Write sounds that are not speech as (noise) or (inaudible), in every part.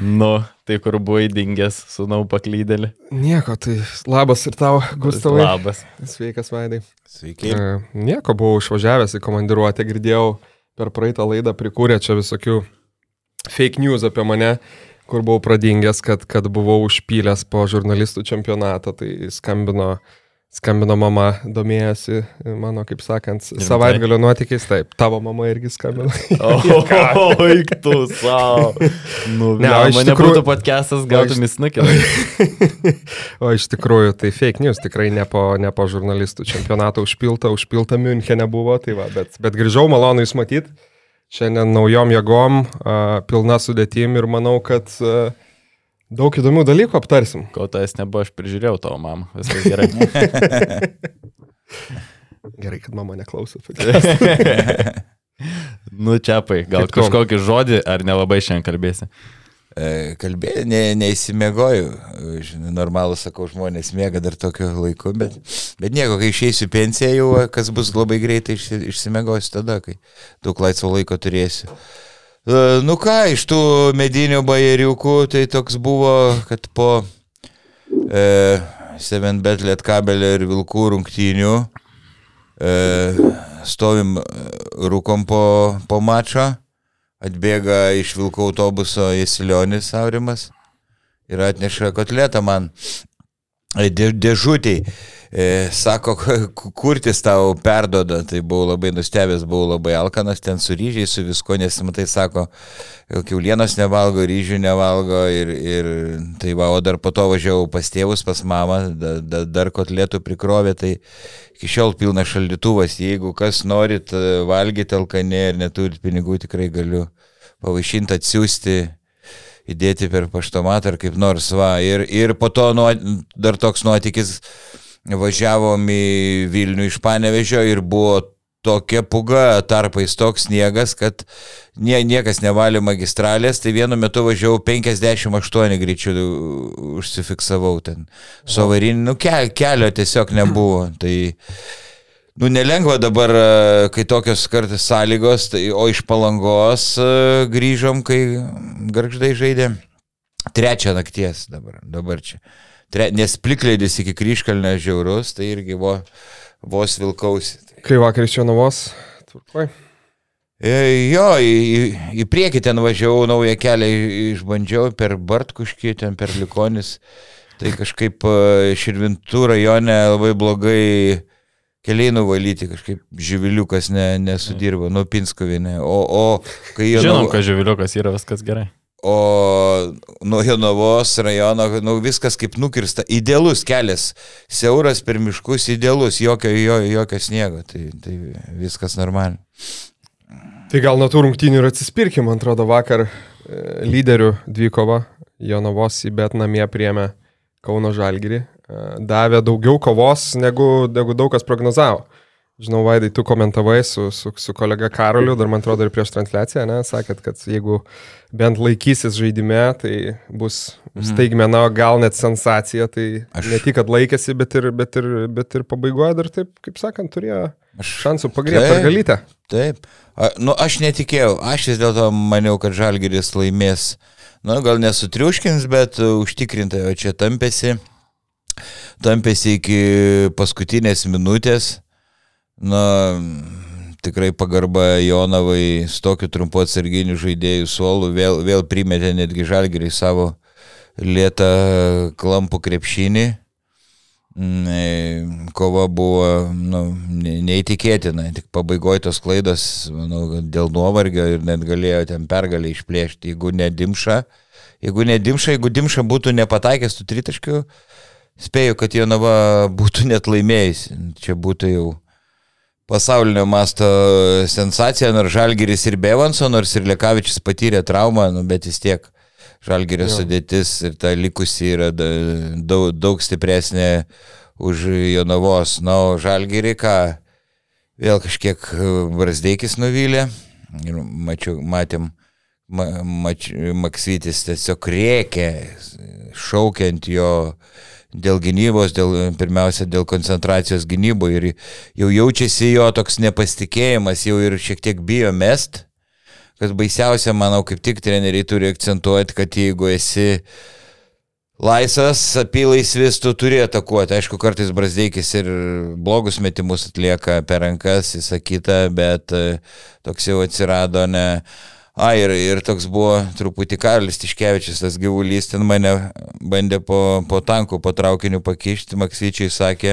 Nu, tai kur buvai dingęs, sunau paklydėlį. Nieko, tai labas ir tau, Gustavai. Labas. Sveikas, Vaidai. Sveiki. E, Nieko, buvau išvažiavęs į komandiruotę, girdėjau per praeitą laidą prikūrė čia visokių fake news apie mane, kur buvau pradingęs, kad, kad buvau užpylęs po žurnalistų čempionatą, tai skambino Skambino mama, domėjosi mano, kaip sakant, savaitgalio nuotykiais, taip, tavo mama irgi skambino. O, (laughs) eik tu savo. Nu, Ne, o iš tikrųjų- būtų podcastas, gautum įsnukį. (laughs) o iš tikrųjų, tai fake news, tikrai ne po, ne po žurnalistų čempionato užpilta, užpilta Münchenė buvo, tai va, bet, bet grįžau, malonu jūs matyti. Šiandien naujom jėgom, a, pilna sudėtim ir manau, kad a, daug įdomių dalykų aptarsim. Kol tas nebuvo, aš prižiūrėjau tavo mamą. Viskas gerai. (laughs) Gerai, kad mama neklauso. (laughs) nu, čiapai, gal Kaip kažkokį žodį, ar nelabai šiandien kalbėsi. E, Kalbėjau, ne, neįsimiegoju. Žinai, Normalu, sakau, žmonės miega dar tokiu laiku, bet, bet nieko, kai išeisiu pensiją, jau kas bus labai greitai išsi, išsimiegosiu tada, kai daug laisvo laiko turėsiu. E, Nu ką, iš tų medinių bajeriukų, tai toks buvo, kad po e, Seven Bet Lietkabelio ir Vilkų rungtynių e, stovim, e, rūkom po, po mačą. Atbėga iš Vilko autobuso Jesilionis Aurimas ir atneša kotletą man e, dė, dėžutį. E, sako, (laughs) kurtis tau perdoda, tai buvau labai nustebęs, buvau labai alkanas, ten su ryžiai, su visko, nes matai, sako, kiaulienos nevalgo, ryžių nevalgo ir, ir tai va, o dar po to važiavau pas tėvus, pas mamą, da, da, dar kotletų prikrovė, tai iki šiol pilnas šaldytuvas, jeigu kas norit e, valgyti alkanė ir neturit pinigų, tikrai galiu pavaišinti, atsiųsti, įdėti per paštomatą ar kaip nors va. Ir, ir po to nuo, dar toks nuotykis, važiavom į Vilnių iš Panevežio ir buvo tokia puga, tarpais toks sniegas, kad nie, niekas nevalė magistralės, tai vienu metu važiavau 58 greičių užsifiksavau ten. Su avariniu, nu, ke, kelio tiesiog nebuvo. (clears throat) Tai, nu, nelengva dabar, e, kai tokios kartais sąlygos, tai, o iš palangos e, grįžom, kai garždai žaidė. Trečią nakties dabar, dabar čia. Tre, nes plikleidis iki kryškalnio žiaurus, tai irgi vo, vos vilkausi. Kai vakar iš Jonavos, tvarkoj. E, Jo, į, į- priekį ten važiavau, naują kelią išbandžiau per Bartkuškį, ten per Likonis. Tai kažkaip e, Širvintų rajone labai blogai keliai nuvalyti, kažkaip živiliukas ne, nesudirbo, nu Pinskovinė. O, o kai jie... Žinom, kad živiliukas yra viskas gerai. O nuo Jonavos rajono, nu, viskas kaip nukirsta. Idealus kelias, siauras per miškus, idealus, jokio, jo, jokio sniego. Tai, tai viskas normaliai. Tai gal nuo tų rungtynių ir atsispirkim, man atrodo, vakar e, lyderių dvikova Jonavos į bet namie priemė Kauno Žalgirį. E, davė daugiau kovos, negu, negu daug kas prognozavo. Žinau, Vaidai, tu komentavai su, su, su kolega Karoliu, dar man atrodo ir prieš transliaciją, ne, sakėt, kad jeigu bent laikysis žaidime, tai bus staigmena, o gal net sensacija, tai Aš- ne tik, kad laikėsi, bet ir, bet ir, bet ir pabaigoje dar taip, kaip sakant, turėjo Aš šansų pagriebti Taip. per galytę. Taip. A, nu, aš netikėjau. Aš vis dėlto maniau, kad Žalgiris laimės. Nu, gal nesutriuškins, bet užtikrintai, o čia tampėsi. Tampėsi iki paskutinės minutės. Na, tikrai pagarba Jonavai su tokiu trumpu atsarginiu žaidėjų suolu vėl, vėl primetė netgi Žalgirį savo lietą klampų krepšinį. Mm, e, Kova buvo nu, ne- neįtikėtina, tik pabaigoje tos klaidos, manau, dėl nuovargio ir net galėjo ten pergalę išplėšti, jeigu nedimša. Jeigu nedimša, jeigu dimša būtų nepataikęs tų tritaškių, spėju, kad Jonava būtų net laimėjusi. Čia būtų jau pasaulinio masto sensacija, nors Žalgiris ir Bevanso, nors ir Lekavičius patyrė traumą, nu, bet vis tiek Žalgirio Jo. sudėtis ir ta likusi yra da- daug, daug stipresnė už Jonavos. Na, o Žalgirį ką, vėl kažkiek Brasdeikis nuvylė ir mačiau, matėm, ma, mač, Maksytis tiesiog rėkė, šaukiant jo dėl gynybos, dėl, pirmiausia dėl koncentracijos gynyboje ir jau jaučiasi jo toks nepasitikėjimas, jau ir šiek tiek bijo mest, kad baisiausia, manau, kaip tik treneriai turi akcentuoti, kad jeigu esi laisvas, apylaisvis, tu turi atakuoti. Aišku, kartais Brasdeikis ir blogus metimus atlieka per rankas, kitą, bet e, toks jau atsirado ne. A, ir, ir toks buvo truputį Karlis Tiškevičius, tas gyvulys, ten mane bandė po, po tankų, po traukiniu pakišti, Maksyčiai sakė,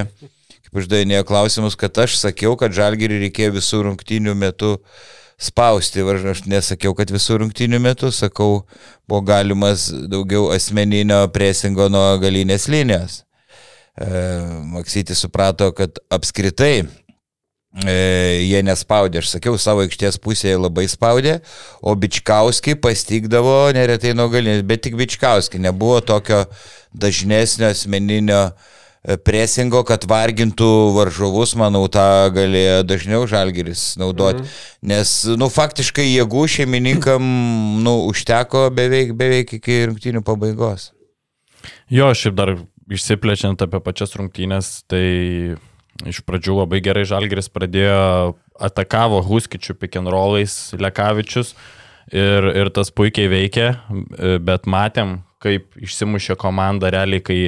kaip uždavinėjo klausimus, kad aš sakiau, kad žalgirį reikėjo visų rungtynių metų spausti. Aš nesakiau, kad visų rungtynių metų, sakau, buvo galimas daugiau asmeninio presingo nuo galinės linijos. E, Maksytis suprato, kad apskritai jie nespaudė, aš sakiau, savo aikštės pusėje labai spaudė, o Bičkauskiai pastikdavo neretai nuo galinės, bet tik Bičkauskiai, nebuvo tokio dažnesnio asmeninio e, presingo, kad vargintų varžovus, manau, tą galėjo dažniau žalgeris naudoti. Mhm. Nes, nu, faktiškai jėgų šeimininkam, nu, užteko beveik, beveik iki rungtynių pabaigos. Jo, šiaip dar išsiplečiant apie pačias rungtynės, tai Iš pradžių labai gerai Žalgeris pradėjo, atakavo Huskičių pikenrolais Lekavičius ir, ir tas puikiai veikė, bet matėm, kaip išsimušė komanda realiai, kai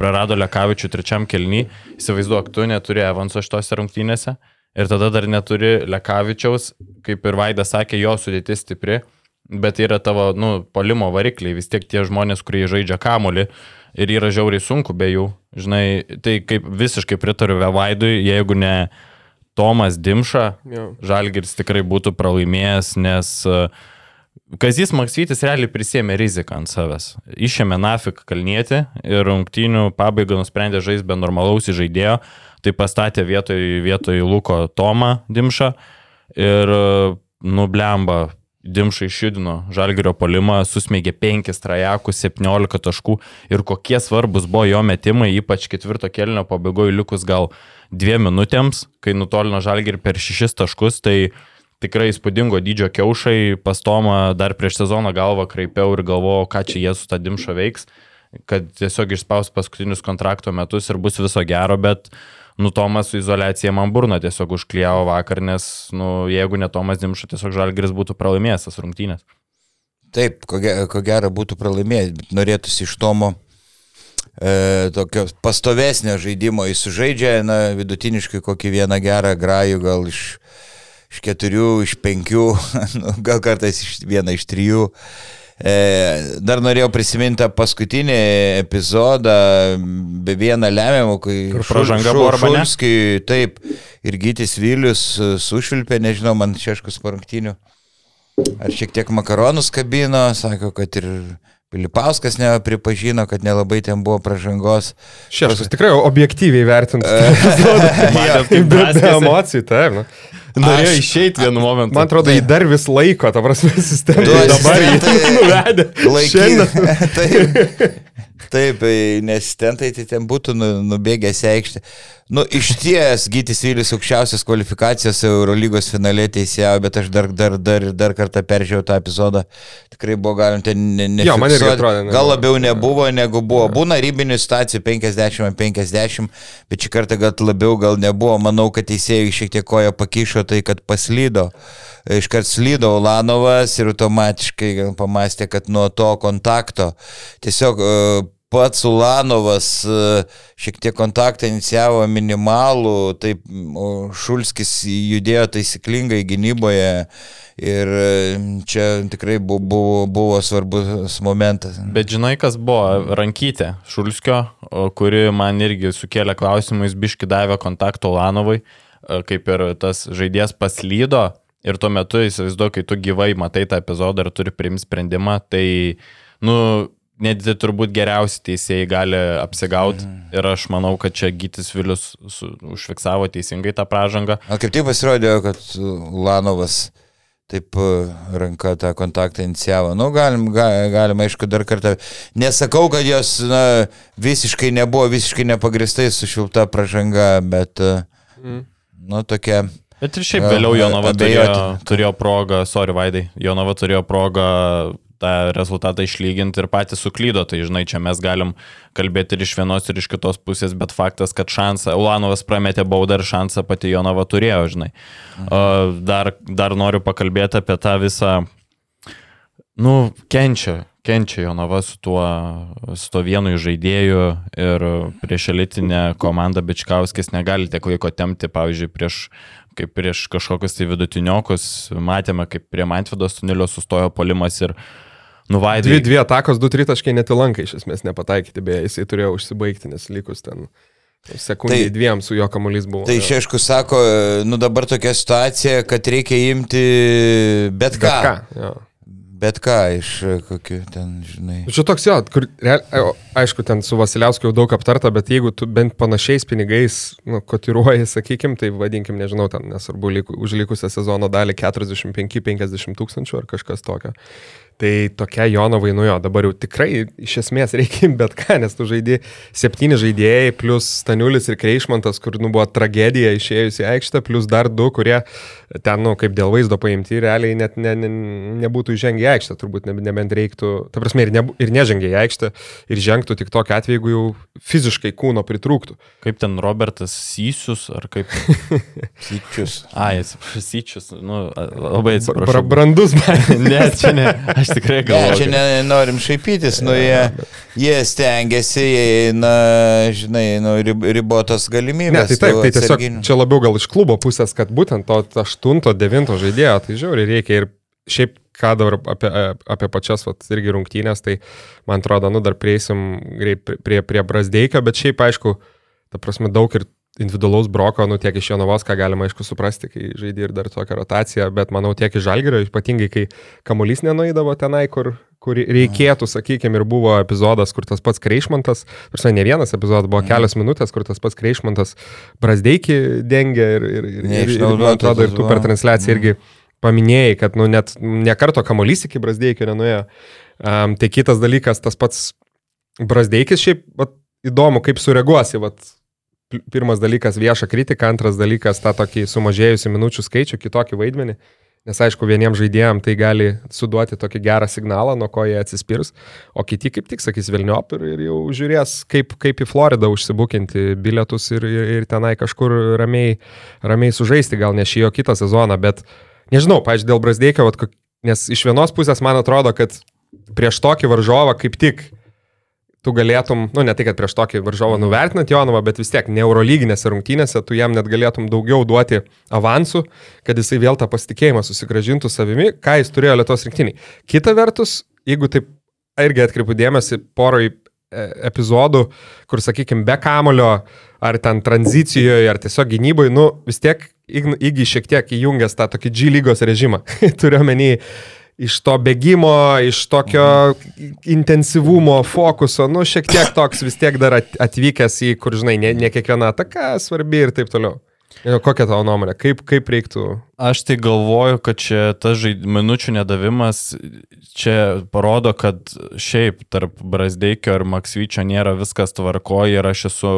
prarado Lekavičių trečiam kelny. Įsivaizduok, tu neturi Evanso šitose rungtynėse ir tada dar neturi Lekavičiaus, kaip ir Vaidas sakė, jo sudėtis stipri, bet yra tavo, nu, polimo varikliai, vis tiek tie žmonės, kurie žaidžia kamolį ir yra žiauriai sunku be jų. Žinai, tai kaip visiškai pritariu Vevaidui, jeigu ne Tomas Dimša. Žalgiris tikrai būtų pralaimėjęs, nes uh, Kazis Maksytis realiai prisėmė riziką ant savęs. Išėmė Nafik kalnietį ir rungtynių pabaigą nusprendė žaisti be normalaus žaidėjo, tai pastatė vietoj, vietoj Luko Tomą Dimšą ir uh, nublemba Dimša išjudino Žalgirio polimą, susmėgė 5 trajekus, 17 taškų ir kokie svarbus buvo jo metimai, ypač ketvirto kelnio pabaigoje likus gal dviem minutėms, kai nutolino Žalgirį per 6 taškus, tai tikrai įspūdingo dydžio kiaušai, pastomą dar prieš sezoną galvą kreipiau ir galvojau, ką čia jie su tą Dimša veiks, kad tiesiog išspaus paskutinius kontrakto metus ir bus viso gero, bet nu, Tomas su izolacija man burną tiesiog užklijavo vakar, nes, nu, jeigu ne Tomas Dimša, tiesiog Žalgiris būtų pralaimėjęs tas rungtynės. Taip, ko, ge, ko gero būtų pralaimėjęs, bet norėtųsi iš Tomo e, tokio pastovesnio žaidimo. Jis sužaidžia, na, vidutiniškai kokį vieną gerą grajų, gal iš, iš keturių, iš penkių, (laughs) nu, gal kartais iš vieną iš trijų. E, dar norėjau prisiminti paskutinį epizodą, be vieną lemiamą, kai pražanga buvo arba ne? Šulskiui, taip, ir Gytis Vilius e, sušvilpė, nežinau, man šeškus parungtinių. Ar šiek tiek makaronus kabino, sako, kad ir Pilipauskas nepripažino, kad nelabai ten buvo pražangos. Šeštas tikrai objektyviai vertinti. (laughs) (laughs) Matėt, kaip Be, be emocijų, taip. Nu. Norėjo Aš- išeiti vienu momentu. Man atrodo, jį dar vis laiko, ta prasme, (laughs) sistema. Dabar jį nuvedė. (laughs) Šiandien. Laikyti. (laughs) taip, taip, nes asistentai tai ten būtų nu, nubėgęs į aikštę. Nu, iš ties, Gytis Vylis aukščiausias kvalifikacijos Eurolygos finale teisėjavo, bet aš dar, dar, dar, dar kartą peržiūrėjau tą epizodą. Tikrai buvo galim ten ne, ne man irgi atrodė, nebuvo. Gal labiau nebuvo, negu buvo. Būna ribinių situacijų 50-50, bet šį kartą gal labiau gal nebuvo. Manau, kad teisėjai šiek tiek koja pakišo tai, kad paslydo. Iškart slydo Ulanovas ir automatiškai pamastė, kad nuo to kontakto tiesiog e, pats Ulanovas e, šiek tiek kontaktą inicijavo minimalų, taip Šulskis judėjo taisyklingai gynyboje ir e, čia tikrai bu- buvo, buvo svarbus momentas. Bet žinai, kas buvo rankytė Šulskio, kuri man irgi sukėlė klausimų, jis biški davė kontakto Lanovui, e, kaip ir tas žaidėjas paslydo ir tuo metu įsivaizduoju, kai tu gyvai matai tą epizodą ir turi priimti sprendimą, tai, nu, net tai turbūt geriausi teisėjai gali apsigauti Mhm. ir aš manau, kad čia Gytis Vilius su, užfiksavo teisingai tą pražangą. O kaip tik pasirodė, kad Lanovas taip e, ranka tą kontaktą inicijavo. Nu, galim, ga, galim, aišku, dar kartą. Nesakau, kad jos na, visiškai nebuvo, visiškai nepagristai sušilta pražanga, bet, Mm. nu, tokia. Bet ir šiaip vėliau Jonava turėjo, turėjo progą, sorry Vaidai, Jonava turėjo progą tą rezultatą išlyginti ir patys suklydo, tai žinai, čia mes galim kalbėti ir iš vienos, ir iš kitos pusės, bet faktas, kad šansą, Ulanovas prametė baudą ir šansą pati Jonava turėjo, žinai. O Dar, dar noriu pakalbėti apie tą visą Nu, kenčia, kenčia Jonava su tuo, su tuo vienu iš žaidėjų ir prieš elitinę komandą Bičkauskis negali tiek laiko temti, pavyzdžiui, prieš, kaip prieš kažkokius tai vidutiniokus, matėme, kaip prie Mantvidos tunelio sustojo polimas ir nuvaidė. Dvi, dvi atakos, du tritaškai netilankai iš esmės nepataikyti, beje, jisai turėjo užsibaigti, nes likus ten sekundžiai tai, dviem su jo kamuolys buvo. Tai Šeškus sako, nu dabar tokia situacija, kad reikia imti bet ką. Bet ką jo. Bet ką iš kokių ten, žinai. Čia toks jo, kur, aišku, ten su Vasiliausku jau daug aptarta, bet jeigu tu bent panašiais pinigais nu, kotiruoji, sakykim, tai vadinkim, nežinau, ten nesvarbu, už likusią sezono dalį 45-50 tūkstančių ar kažkas tokio. Tai tokia Jonovai, nu jo, dabar jau tikrai iš esmės reikia bet ką, nes tu žaidži septyni žaidėjai, plus Staniulis ir Kreišmantas, kur nu, buvo tragedija išėjus į aikštę, plus dar du, kurie ten, nu, kaip dėl vaizdo paimti, realiai net ne, ne, nebūtų įžengę į aikštę, turbūt nebent reiktų, ta prasme, ir, ne, ir nežengė į aikštę, ir žengtų tik tokiu atveju, jeigu jau fiziškai kūno pritrūktų. Kaip ten Robertas Sysius, ar kaip? (laughs) Syčius. Ai, Syčius, nu, labai atsiprašau. Bra brandus, man. (laughs) ne, čia ne. Aš Aš tikrai galvoju. Ne, čia nenorim šaipytis, nu jie, jie stengiasi, jie eina, žinai, nu, ribotos galimybės. Ne, tai taip, tai tiesiog atsarginių. čia labiau gal iš klubo pusės, kad būtent to 8-9 žaidėjo, tai žiauriai reikia ir šiaip ką dabar apie, apie pačias, vat, irgi rungtynės, tai man atrodo, nu dar prieisim prie, prie, prie Brasdeikio, bet šiaip aišku, ta prasme daug ir individualaus broko, nu tiek iš Jonavos, ką galima aišku suprasti, kai žaidži ir dar tokią rotaciją, bet manau tiek iš Žalgerio, ypatingai kai kamuolys nenuėdavo tenai, kur, kur reikėtų, sakykime, ir buvo epizodas, kur tas pats Kreišmantas, prasme, ne vienas epizodas, buvo mhm. kelios minutės, kur tas pats Kreišmantas Brasdeikį dengė ir, ir, ir, ir, ir man atrodo, ir tu per transliaciją irgi paminėjai, kad nu, net nekarto kamuolys iki Brasdeikio nenuėjo. Um, tai kitas dalykas, tas pats Brasdeikis šiaip vat, įdomu, kaip sureaguosi, vat, pirmas dalykas viešą kritiką, antras dalykas tą tokį sumažėjusių minučių skaičių, kitokį vaidmenį. Nes aišku, vieniems žaidėjams tai gali suduoti tokį gerą signalą, nuo ko jie atsispirs, o kiti kaip tik sakys Vilniop ir, ir jau žiūrės, kaip, kaip į Floridą užsibukinti bilietus ir, ir, ir tenai kažkur ramiai, ramiai sužaisti, gal ne šį, o kitą sezoną, bet nežinau, pažiūrėjau, dėl Brasdeikio, nes iš vienos pusės man atrodo, kad prieš tokį varžovą kaip tik tu galėtum, nu ne tai, kad prieš tokį varžovą nuvertinant Jonovą, bet vis tiek neurolyginėse rungtynėse tu jam net galėtum daugiau duoti avansų, kad jisai vėl tą pasitikėjimą susigražintų savimi, ką jis turėjo Lietuvos rinktiniai. Kita vertus, jeigu taip irgi atkreipiu dėmesį porai e, epizodų, kur, sakykime, be kamulio, ar ten tranzicijoje, ar tiesiog gynyboje, nu vis tiek Igi šiek tiek įjungęs tą tokį G lygos režimą. (laughs) Turiu menį iš to bėgimo, iš tokio mhm. intensyvumo, fokuso, nu, šiek tiek toks vis tiek dar atvykęs į, kur, žinai, ne, ne kiekviena ataka svarbi ir taip toliau. Kokia tavo nuomonė, kaip, kaip reiktų Aš tai galvoju, kad čia tas minučių nedavimas čia parodo, kad šiaip tarp Brasdeikio ir Maksvyčio nėra viskas tvarkoje ir aš esu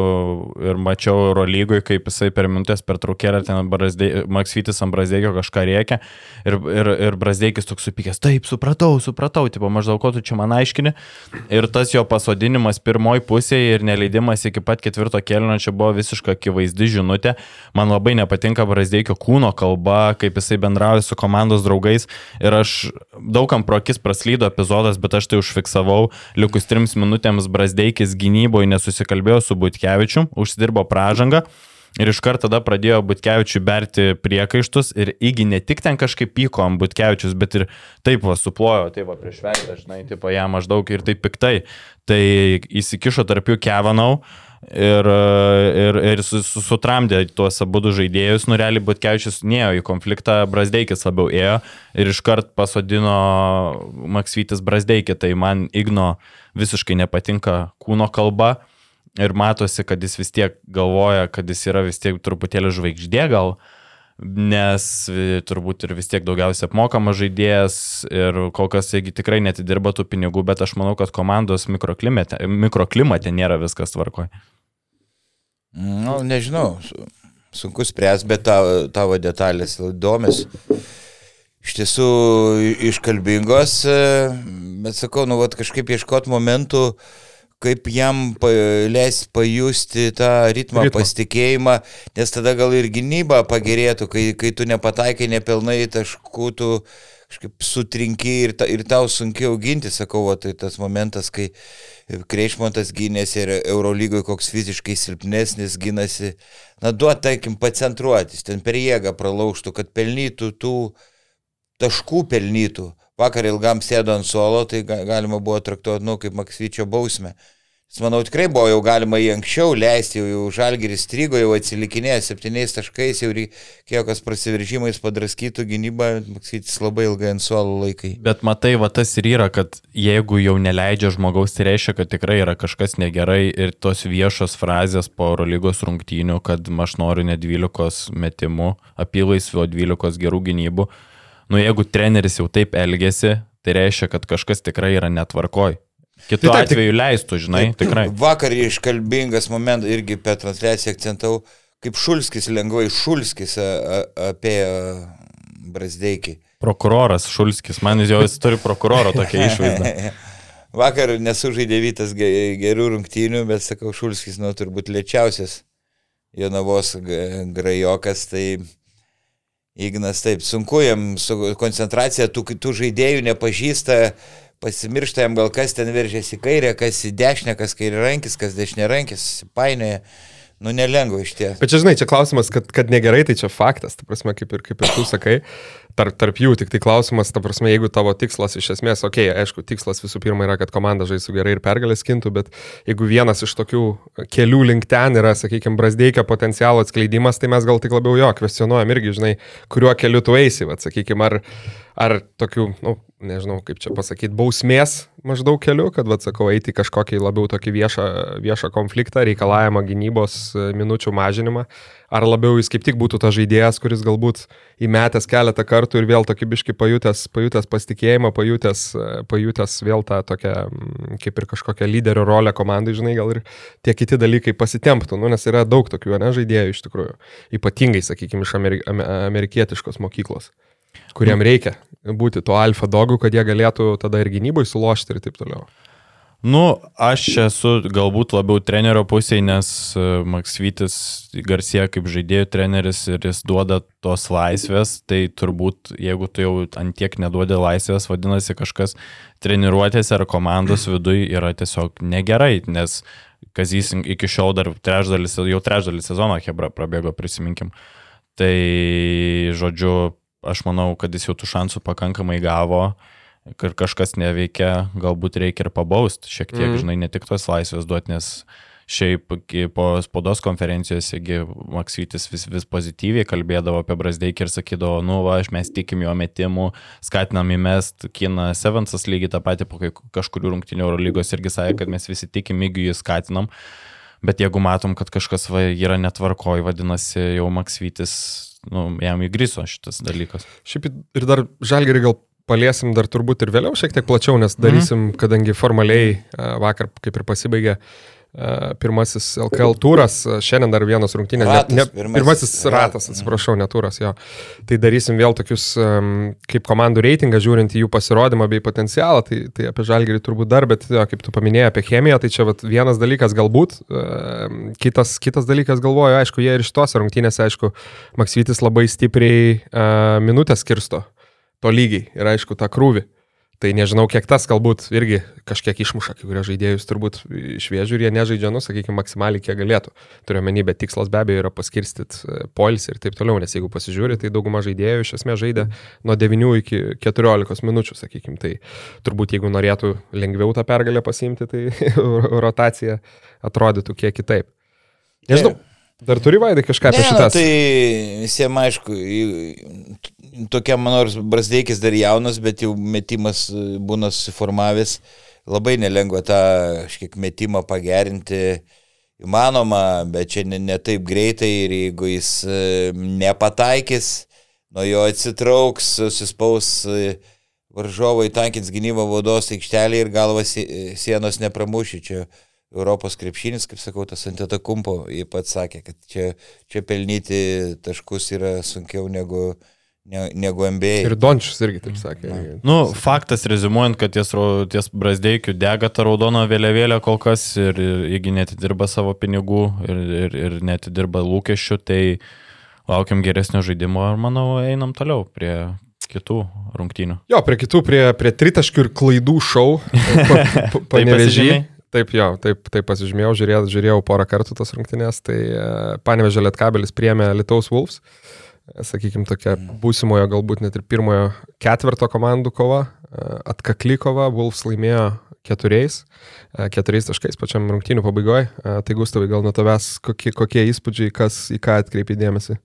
ir mačiau Eurolygoj, kaip jisai per minutės per traukėlę ten Brasdei... Maksvytis ant Brasdeikio kažką rėkia ir, ir, ir Brasdeikis toks supykęs, taip, supratau, supratau, tipo maždaug ko tu čia man aiškini. Ir tas jo pasodinimas pirmoji pusėje ir neleidimas iki pat ketvirto kelio čia buvo visiškai akivaizdi žinutė. Man labai nepatinka Brasdeikio kūno kalba kaip jisai bendrauja su komandos draugais. Ir aš daugam pro akis praslydo epizodas, bet aš tai užfiksavau. Likus trims minutėms Brasdeikis gynyboje nesusikalbėjo su Butkevičiu, užsidirbo pražangą. Ir iš karto tada pradėjo Butkevičių berti priekaištus ir įgi ne tik ten kažkaip pyko ant Butkevičius, bet ir taip va suplojo, taip va prieš veidą, žinai, taip jam maždaug ir taip piktai. Tai įsikišo tarp jų Kevanau ir, ir, ir sutramdė tuos abu žaidėjus. Nu, realiai Butkevičius neėjo į konfliktą, Brasdeikis labiau ėjo ir iškart pasodino Maksytis Brasdeikį. Tai man Igno visiškai nepatinka kūno kalba ir matosi, kad jis vis tiek galvoja, kad jis yra vis tiek truputėlį žvaigždė gal nes turbūt ir vis tiek daugiausiai apmokamas žaidėjas ir kol kas jie tikrai netidirba tų pinigų, bet aš manau, kad komandos mikroklimate, mikroklimate nėra viskas tvarkoje. Nu, nežinau, sunku spręs, bet tavo, tavo detalės įdomios. Iš tiesų iškalbingos, bet sakau, nu, vat, kažkaip ieškot momentų, kaip jam leis pajusti tą ritmą, ritmą, pasitikėjimą, nes tada gal ir gynyba pagerėtų, kai, kai tu nepataikai nepilnai taškų, tu kažkaip sutrinki ir, ta, ir tau sunkiau ginti, sakau, o tai tas momentas, kai Kreišmontas gynėsi ir Eurolygoje koks fiziškai silpnesnis gynasi, na duot, tarkim, pacentruotis, ten per jėgą pralaužtų, kad pelnytų tų taškų pelnytų. Vakar ilgam sėdo ant suolo, tai galima buvo traktuoti, nu, kaip Maksvyčio bausmę. Manau, tikrai buvo jau galima jį anksčiau leisti, jau, žalgeris strigo, jau atsilikinėjo septyniais taškais, jau reikėjo kas prasiveržimais padraskytų gynybą, maksytis labai ilgai ant suolo laikai. Bet matai, va tas ir yra, kad jeigu jau neleidžia žmogaus, tai reiškia, kad tikrai yra kažkas negerai ir tos viešos frazės po Eurolygos rungtynių, kad aš noriu ne 12 metimų, apylaisvio 12 gerų gynybų. Nu, jeigu treneris jau taip elgesi, tai reiškia, kad kažkas tikrai yra netvarkoj. Kitu tai, atveju leistų, žinai, taip, tikrai. Vakar iškalbingas momentas irgi per transliaciją akcentau, kaip Šulskis lengvai Šulskis apie Brasdeikį. Prokuroras Šulskis, man jau jis turi prokuroro tokią (laughs) išvaizdą. Vakar nesužaidė Vytas gerų rungtynių, bet sakau, Šulskis, nu, turbūt lėčiausias Jonavos grajokas, tai Ignas taip, sunku jam su koncentracija, tų, tų žaidėjų nepažįsta, pasimiršta jam gal kas ten veržėsi į kairę, kas į dešinę, kas kairė rankis, kas dešinė rankis, painioja. Nu, nelengva iš ties. Bet čia, žinai, čia klausimas, kad, kad negerai, tai čia faktas, ta prasme, kaip ir, kaip ir tu sakai, tarp, tarp jų tik tai klausimas, ta prasme, jeigu tavo tikslas iš esmės, okei, okay, aišku, tikslas visų pirma yra, kad komanda žaistų gerai ir pergalės kintų, bet jeigu vienas iš tokių kelių link ten yra, sakykime, brasdeikio potencialo atskleidimas, tai mes gal tik labiau jo kvestionuojam irgi, žinai, kuriuo keliu tu eisi, vad, sakykime, ar, ar tokių, nu, nežinau, kaip čia pasakyti, bausmės maždaug keliu, kad, vad sakau, eiti kažkokį labiau tokį viešą, viešą konfliktą, reikalavimą gynybos e, minučių mažinimą, ar labiau jis kaip tik būtų tas žaidėjas, kuris galbūt įmetęs keletą kartų ir vėl tokį biški pajutęs, pajutęs pasitikėjimą, pajutęs, e, pajutęs vėl tą tokią, kaip ir kažkokią lyderio rolę komandai, žinai, gal ir tie kiti dalykai pasitemptų, nu, nes yra daug tokių, ne, žaidėjų iš tikrųjų, ypatingai, sakykime, iš amerik amerikietiškos mokyklos kuriem nu. reikia būti tuo alfa dogu, kad jie galėtų tada ir gynybai sulošti ir taip toliau. Nu, aš esu galbūt labiau trenerio pusėje, nes e, Maksvytis garsėja kaip žaidėjų treneris ir jis duoda tos laisvės, tai turbūt jeigu tu jau antiek neduodi laisvės, vadinasi kažkas treniruotėse ar komandos viduje yra tiesiog negerai, nes Kazys iki šiol dar trečdalis, jau trečdalis sezono Hebra prabėgo, prisiminkim. Tai, žodžiu, aš manau, kad jis jau tų šansų pakankamai gavo ir kažkas neveikia, galbūt reikia ir pabausti šiek tiek, mm. žinai, ne tik tos laisvės duoti, nes šiaip po spaudos konferencijose Maksytis vis, vis pozityviai kalbėdavo apie Brasdeikį ir sakydavo, nu, va, mes tikim jo metimų, skatinam įmest, Kina Sevensas lygiai tą patį po kažkurių rungtinių Euro lygos irgi sakė, kad mes visi tikim, jeigu jį skatinam. Bet jeigu matom, kad kažkas va, yra netvarkoj, vadinasi, jau Maksytis nu, jam įgriso šitas dalykas. Šiaip ir dar žalgerį gal paliesim dar turbūt ir vėliau šiek tiek plačiau, nes mhm. darysim, mm. kadangi formaliai vakar kaip ir pasibaigė pirmasis LKL turas, šiandien dar vienas rungtynės, ratas, ne, ne, pirmasis ratas, atsiprašau, ne turas jo. Tai darysim vėl tokius kaip komandų reitingą, žiūrint į jų pasirodymą bei potencialą, tai, tai apie žalgerį turbūt dar, bet jo, kaip tu paminėjai apie chemiją, tai čia vat, vienas dalykas galbūt, kitas, kitas dalykas galvoju, aišku, jie ir iš tos rungtynės, aišku, Maksytis labai stipriai minutės skirsto to lygiai ir aišku tą krūvį. Tai nežinau, kiek tas galbūt irgi kažkiek išmuša kai kurie žaidėjus turbūt iš vėžių ir jie nežaidžia, nu, sakykime, maksimaliai kiek galėtų. Turiu menį, bet tikslas be abejo yra paskirstyti e, poilsį ir taip toliau, nes jeigu pasižiūri, tai dauguma žaidėjų iš esmės žaidė nuo 9 iki 14 minučių, sakykime. Tai turbūt jeigu norėtų lengviau tą pergalę pasimti, tai (laughs) rotacija atrodytų kiek kitaip. Nežinau. Dar turi vaidai kažką apie šitą? Nu, tai visiems aišku, tokia mano brasdeikis dar jaunas, bet jau metimas e, būna susiformavęs. Labai nelengva tą kažkiek metimą pagerinti. Įmanoma, bet čia ne, ne taip greitai ir jeigu jis e, nepataikys, nuo jo atsitrauks, susispaus e, varžovai, tankins gynybą vaudos aikštelį ir galvas sienos nepramušy. Čia Europos krepšinis, kaip sakau, tas antitakumpo, jie pats sakė, kad čia, čia pelnyti taškus yra sunkiau negu, ne, negu MBA. Ir Dončius irgi taip sakė. Na. Nu, faktas, rezumuojant, kad ties, ties Brasdeikiu dega ta raudona vėliavėlė kol kas ir, ir jeigu netidirba savo pinigų ir, ir, ir netidirba lūkesčių, tai laukiam geresnio žaidimo ir manau einam toliau prie kitų rungtynių. Jo, prie kitų, prie, prie tritaškių ir klaidų šou. (laughs) Panevežį. pasižymėjai? Taip, jo, taip, taip pasižymėjau, žiūrėjau, žiūrėjau porą kartų tas rungtynės, tai Panevežė Lietkabelis priemė Lietuvos Wolves, sakykime, tokia būsimojo, galbūt net ir pirmojo ketvirto komandų kova, e, atkakli kova, Wolves laimėjo keturiais, e, keturiais taškais pačiam rungtynių pabaigoje. Tai Gustavai, gal nuo tavęs kokie, kokie įspūdžiai, kas į ką atkreipi dėmesį?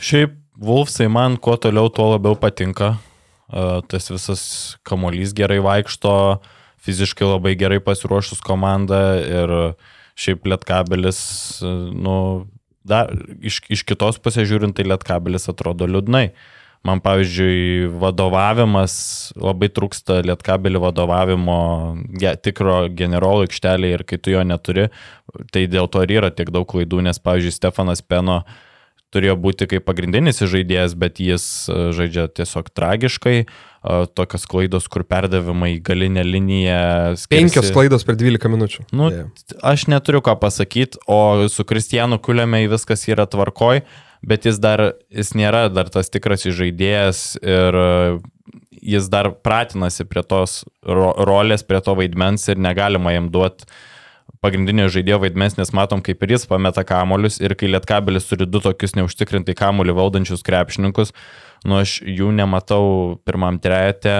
Šiaip Wolfsai man kuo toliau, tuo labiau patinka. E, Tas visas kamolys gerai vaikšto, fiziškai labai gerai pasiruošus komanda ir šiaip Lietkabelis, nu, dar iš, iš kitos pusės žiūrint, tai Lietkabelis atrodo liūdnai. Man, pavyzdžiui, vadovavimas, labai trūksta Lietkabelį vadovavimo ge, tikro generolo aikštelėje ir kai tu jo neturi, tai dėl to ir yra tiek daug klaidų, nes, pavyzdžiui, Stefanas Peno turėjo būti kaip pagrindinis žaidėjas, bet jis e, žaidžia tiesiog tragiškai, e, tokios klaidos, kur perdavimai į galinę liniją. skiriasi- Penkios klaidos per 12 minučių. Nu, Deja. aš neturiu ką pasakyti, o su Kristijanu Kuliame viskas yra tvarkoj, bet jis dar, jis nėra dar tas tikras žaidėjas ir e, jis dar pratinasi prie tos ro rolės, prie to vaidmens ir negalima jam duoti pagrindinio žaidėjo vaidmens, nes matom, kaip ir jis pameta kamolius ir kai Lietkabelis turi du tokius neužtikrintai kamolių valdančius krepšininkus, nu aš jų nematau pirmam trejete,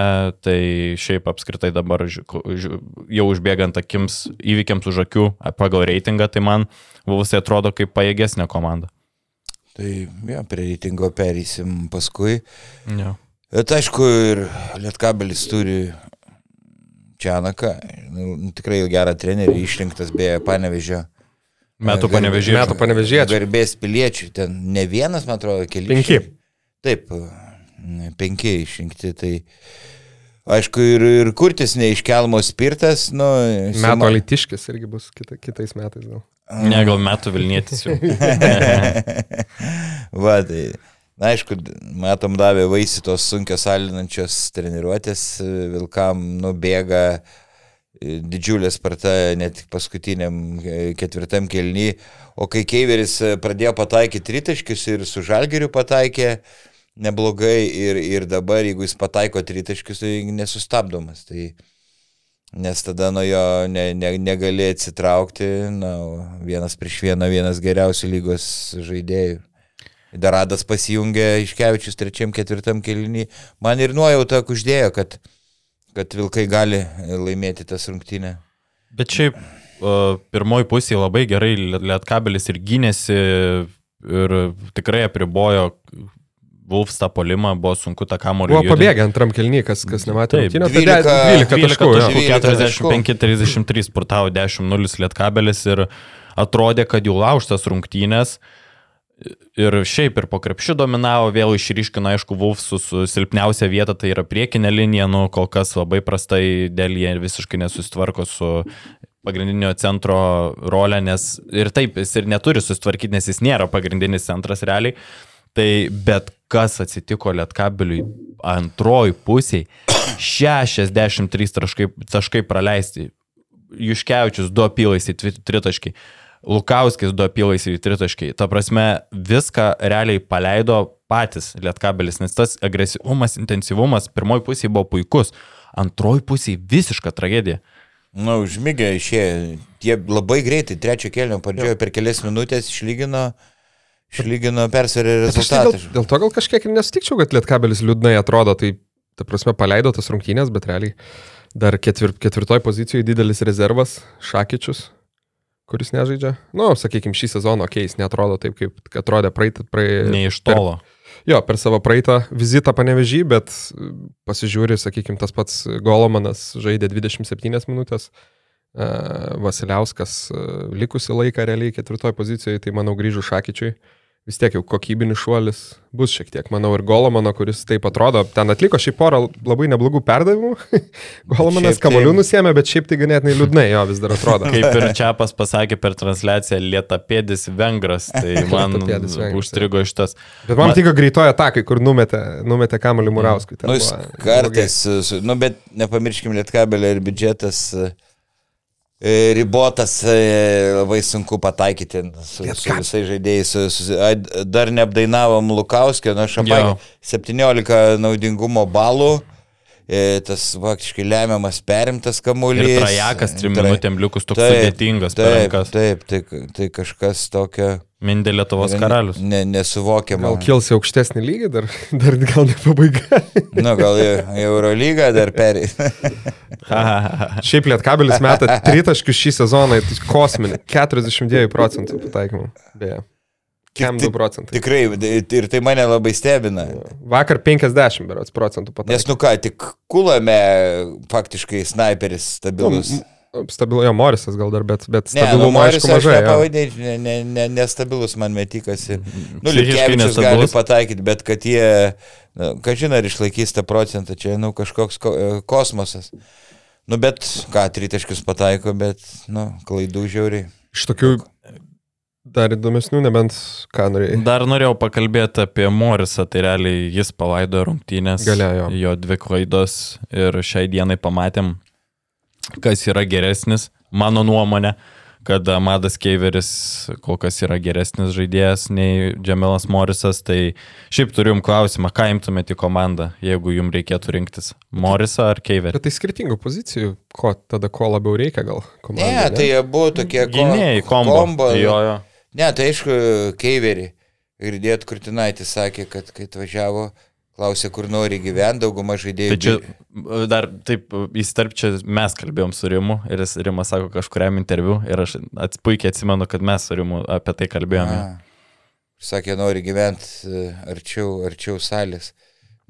tai šiaip apskritai dabar jau užbėgant akims įvykiams už akių pagal reitingą, tai man Vulsai atrodo kaip pajėgesnė komanda. Tai jo, prie reitingo pereisim paskui. Ja. Bet aišku, ir Lietkabelis turi Čianaką, nu, tikrai gerą trenerį, išrinktas beje Panevežio. Metų Gar- panevežė. Metų panevežėčiai. Garbės piliečių, ten ne vienas, man atrodo, keli. Penki. Taip, penki išrinkti. Tai aišku, ir, ir kurtis neiškelmo spirtas, nu... Metų Sima- alitiškis irgi bus kita, kitais metais gal. Ne, gal metų Vilnietis jau. (laughs) Va, tai, na, aišku, matom, davė vaisi tos sunkios alinančios treniruotės, Vilkam nubėga e, didžiulė sparta, ne tik paskutiniam e, ketvirtam kelny, o kai Keiveris pradėjo pataikyti tritaškius ir su Žalgeriu pataikė neblogai ir, ir dabar, jeigu jis pataiko tritaškius, tai nesustabdomas. Tai, nes tada nuo jo ne, ne, negali atsitraukti, na, vienas prieš vieną, vienas geriausių lygos žaidėjų. Daradas pasijungė Iškevičius trečiam, ketvirtam kelinį. Man ir nuojauta uždėjo, kad, kad Vilkai gali laimėti tas rungtynę. Bet šiaip uh, pirmoji pusė labai gerai Lietkabelis ir gynėsi ir tikrai apribojo Wolfs tą polimą, buvo sunku tą kamolį. Buvo pabėgę antram kelny, kas, kas nematė. Taip, rungtynių, 12 tai 12 12 taškų. jo. taškų, 12 45-33 spurtavo 10-0 Lietkabelis ir atrodė, kad jų laužtas rungtynės. Ir šiaip ir po krepšių dominavo, vėl išryškino, aišku, Wolfsų su silpniausia vieta, tai yra priekinė linija, nu kol kas labai prastai dėl jie visiškai nesusitvarko su pagrindinio centro rolė, nes ir taip jis ir neturi susitvarkyti, nes jis nėra pagrindinis centras realiai. Tai bet kas atsitiko Lietkabiliui antroji pusiai, 63 taškai, taškai praleisti. Juškevičius du apylais į tvi- tritaškį, Lukauskis du apylais į tritaškį. Ta prasme, viską realiai paleido patys Lietkabelis, nes tas agresyvumas, intensyvumas pirmoji pusė buvo puikus, antroji pusė visiška tragedija. Na, nu, užmygė išėjo. Jie labai greitai, trečio kelio pradžioje per kelias minutės išlygino, išlygino aš tai dėl, rezultatą. dėl to gal kažkiek ir nesutikčiau, kad Lietkabelis liūdnai atrodo, tai ta prasme paleido tas rungtynės, bet realiai dar ketvir, ketvirtoj pozicijoje didelis rezervas Šakyčius, kuris nežaidžia. Nu, sakykime, šį sezoną, okei, okay, jis netrodo taip, kaip atrodė praeitą. Prae... Ne iš tolo. Jo, per savo praeitą vizitą panevežį, bet e, pasižiūri, sakykime, tas pats Golomanas žaidė 27 minutės, e, Vasiliauskas e, likusi laiką realiai ketvirtoje pozicijoje, tai manau grįžų Šakyčiui. Vis tiek jau kokybinis šuolis bus šiek tiek, manau, ir Golomano, kuris taip atrodo, ten atliko šį porą labai neblogų perdavimų. (laughs) Golomanas tai- kamolių nusėmė, bet šiaip tai ganėtinai liūdnai jo vis dar atrodo. (laughs) Kaip ir Čiapas pasakė per transliaciją, lietapėdis vengras, tai (laughs) man vengras, užstrigo šitas. Bet man Ma- tiko greitoje atakai, kur numetė, numetė kamolių Murauskui. Nu, jis kartais, su- nu, bet nepamirškim Lietkabelio ir biudžetas. e, ribotas, e, labai sunku pataikyti su, su visais žaidėjais. Su, su, dar neapdainavom Lukauskio, nu Jo. apakau 17 naudingumo balų. E, Tas faktiškai lemiamas perimtas kamuolys. Ir trajekas trim Tra- minutėm likus toks Taip, sudėtingas Taip, rankas. taip, tai, tai kažkas tokio. Mindė Lietuvos karalius. Ne, nesuvokiama. Gal kils į aukštesnį lygį, dar, (laughs) dar gal ne pabaiga. Nu, gal į Eurolygą dar perė. Šiaip Lietkabelis meta tritaškius šį sezoną, tai kosminį, 42 procentų pataikymų. Beje. Kem 2 procentai. Tikrai, ir tai mane labai stebina. Vakar 50 berots procentų pataikymų. Nes, nu ką, tik kulame faktiškai sniperis stabilus. Stabilojo Morisas gal dar, bet, bet nu, stabilumo Moris aišku mažai. jo. nepavadinčiau, ne, ne, ne, nestabilus man metikas. ir- Nu, Liukievičius gali pataikyti, bet kad jie, nu, ką žinai, ar išlaikys tą procentą, čia, nu, kažkoks ko, e, kosmosas. Nu, bet, ką, tritaškius pataiko, bet, nu, klaidų žiauriai. Iš tokių dar įdomesnių, nebent ką norėjai. Dar norėjau pakalbėti apie Morisą, tai realiai jis palaidojo rungtynės. Galėjo. Jo dvi klaidos ir šiai dienai pamatėm, kas yra geresnis, mano nuomonė, kad Madas Keiveris kol kas yra geresnis žaidėjas nei Džemilas Morisas. Tai šiaip turim klausimą, ką imtumėte į komandą, jeigu jums reikėtų rinktis Morisą ar Keiverį? Bet tai skirtingų pozicijų, ko tada ko labiau reikia gal komandai. Ne, tai abu tokie ko- Gynėjai, kombo. kombo. Jo, jo. Ne, tai aišku, Keiverį. Ir dėt Kurtinaitis sakė, kad kai atvažiavo, klausė, kur nori gyventi, dauguma žaidėjų. Čia dar taip įstarp čia mes kalbėjom su Rimu ir jis Rimas sako kažkuriam interviu ir aš ats, puikiai atsimenu, kad mes su Rimu apie tai kalbėjome. A. Sakė, nori gyventi arčiau, arčiau salės.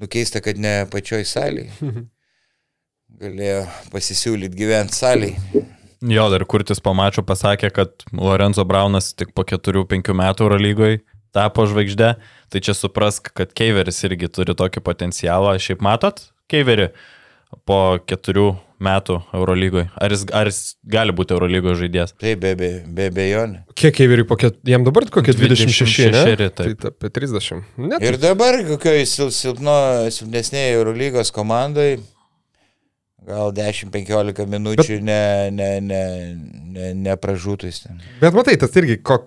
Nukeista, kad ne pačioj salėje. (laughs) Galėjo pasisiūlyti gyventi salėje. Jo, dar Kurtis pamačiau pasakė, kad Lorenzo Braunas tik po 4-5 metų Eurolygoje tapo žvaigždė, tai čia suprask, kad Keiveris irgi turi tokį potencialą. Šiaip matot Keiverį po 4 metų Eurolygoje? Ar jis, ar jis gali būti Eurolygoje žaidėjas? Taip, be, be, be bejonių. Kiek Keiveriui, kokie, jam dabar kokie 26, 26, ne? taip. Tai apie 30. Net Ir dabar kokioj sil, silpno, silpnesnėje Eurolygos komandai gal 10-15 minučių Bet... ne, ne, ne, ne, nepražūtus ten. Bet matai, tas irgi, ko,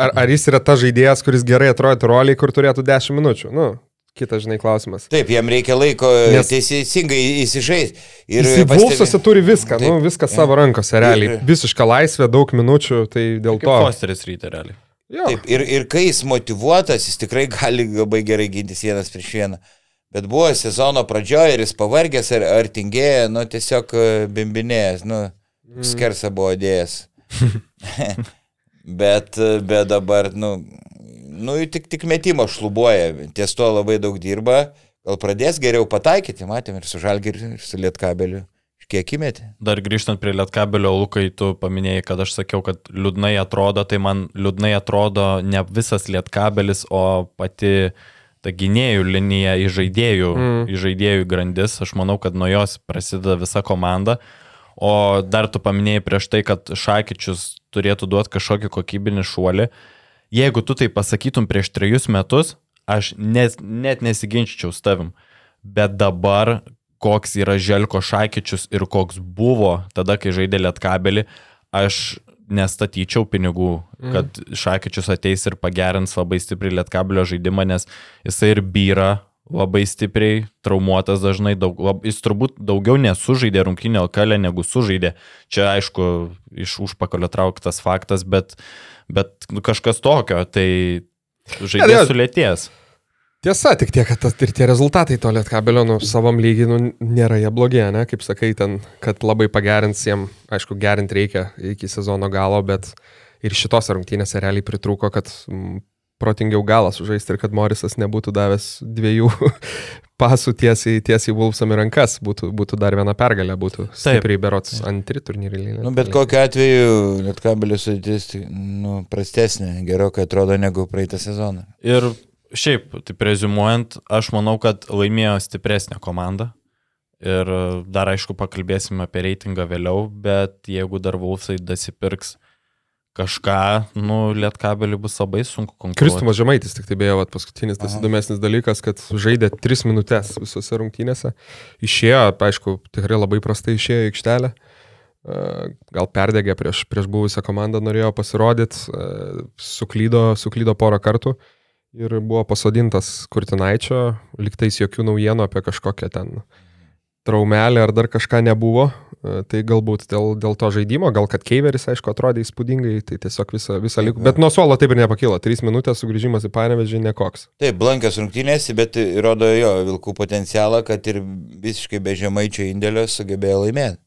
ar, ar jis yra ta žaidėjas, kuris gerai atrodo roliai, kur turėtų 10 minučių? Nu, kitas, žinai, klausimas. Taip, jam reikia laiko Nes- teisingai įsižaisti. Ir jis Vulfsuose turi viską, Taip, nu, viską jo. savo rankose, realiai. Ir- Visiška laisvė, daug minučių, tai dėl Kaip to. Fosteris ryte realiai. Jo, Taip, ir, ir kai jis motivuotas, jis tikrai gali labai gerai gintis vienas prieš vieną. Bet buvo sezono pradžioje ir jis pavargęs ar, ar tingėjo, nu tiesiog e, bimbinėjęs, nu, skersa buvo dėjęs. (laughs) bet, e, bet dabar, nu, nu tik, tik metimo šlubuoja, ties to labai daug dirba, gal pradės geriau pataikyti, matėm ir su Žalgiriu, ir su Lietkabeliu. Kiek įmeti? Dar grįžtant prie Lietkabelio, Lukai, tu paminėjai, kad aš sakiau, kad liūdnai atrodo, tai man liūdnai atrodo ne visas Lietkabelis, o pati ta gynėjų linija į žaidėjų, mm. į žaidėjų grandis. Aš manau, kad nuo jos prasideda visa komanda. O dar tu paminėjai prieš tai, kad Šakyčius turėtų duoti kažkokį kokybinį šuolį. Jeigu tu tai pasakytum prieš trejus metus, aš net, net nesiginčyčiau su tavim. Bet dabar, koks yra Želko Šakyčius ir koks buvo tada, kai žaidė Lietkabelį, aš nestatyčiau pinigų, kad Šakyčius ateis ir pagerins labai stipriai Lietkabelio žaidimą, nes jisai ir byra labai stipriai, traumuotas dažnai, daug, lab, jis turbūt daugiau nesužaidė rungtynio kalę negu sužaidė. Čia aišku, iš užpakalio trauktas faktas, bet, bet nu, kažkas tokio, tai žaidėjas sulėties. Tiesa, tik tiek, kad tas- ir tie rezultatai to lietkabelio, nu, savam lygiai, nu, nėra jie blogi, ne, kaip sakai, ten, kad labai pagerins jiem, aišku, gerinti reikia iki sezono galo, bet ir šitose rungtynėse realiai pritrūko, kad mm, protingiau galas sužaisti ir kad Morisas nebūtų davęs dviejų (laughs) pasų tiesiai, tiesiai Vulfsam į rankas, būtų, būtų dar viena pergalė, būtų stipriai berots antri turnyrį. Nu, bet kokiu atveju Lietkabelio sudėtis nu, prastesnė, gerokai atrodo negu praeitą sezoną. Ir šiaip, taip rezumuojant, aš manau, kad laimėjo stipresnė komanda. Ir dar aišku, pakalbėsime apie reitingą vėliau, bet jeigu dar Vulfsai dasipirks kažką, nu, Lietkabelį bus labai sunku konkuruoti. Kristumas Žemaitis, tik tai beje, vat, paskutinis tas įdomesnis dalykas, kad žaidė 3 minutės visose rungtynėse. Išėjo, aišku, tikrai labai prastai išėjo į aikštelę. gal perdegė prieš, prieš buvusią komandą, norėjo pasirodyti, suklydo, suklydo porą kartų ir buvo pasodintas Kurtinaičio, liktais jokių naujienų apie kažkokią ten traumelę ar dar kažką nebuvo. E, tai galbūt dėl, dėl to žaidimo, gal kad Keiveris, aišku, atrodė įspūdingai, tai tiesiog visą, visą likų. Bet nuo suolo taip ir nepakilo. Trys minutės sugrįžimas į Panevežį nekoks. Taip, blankios rungtynės, bet rodo jo Vilkų potencialą, kad ir visiškai be žemaičio indėlio sugebėjo laimėti.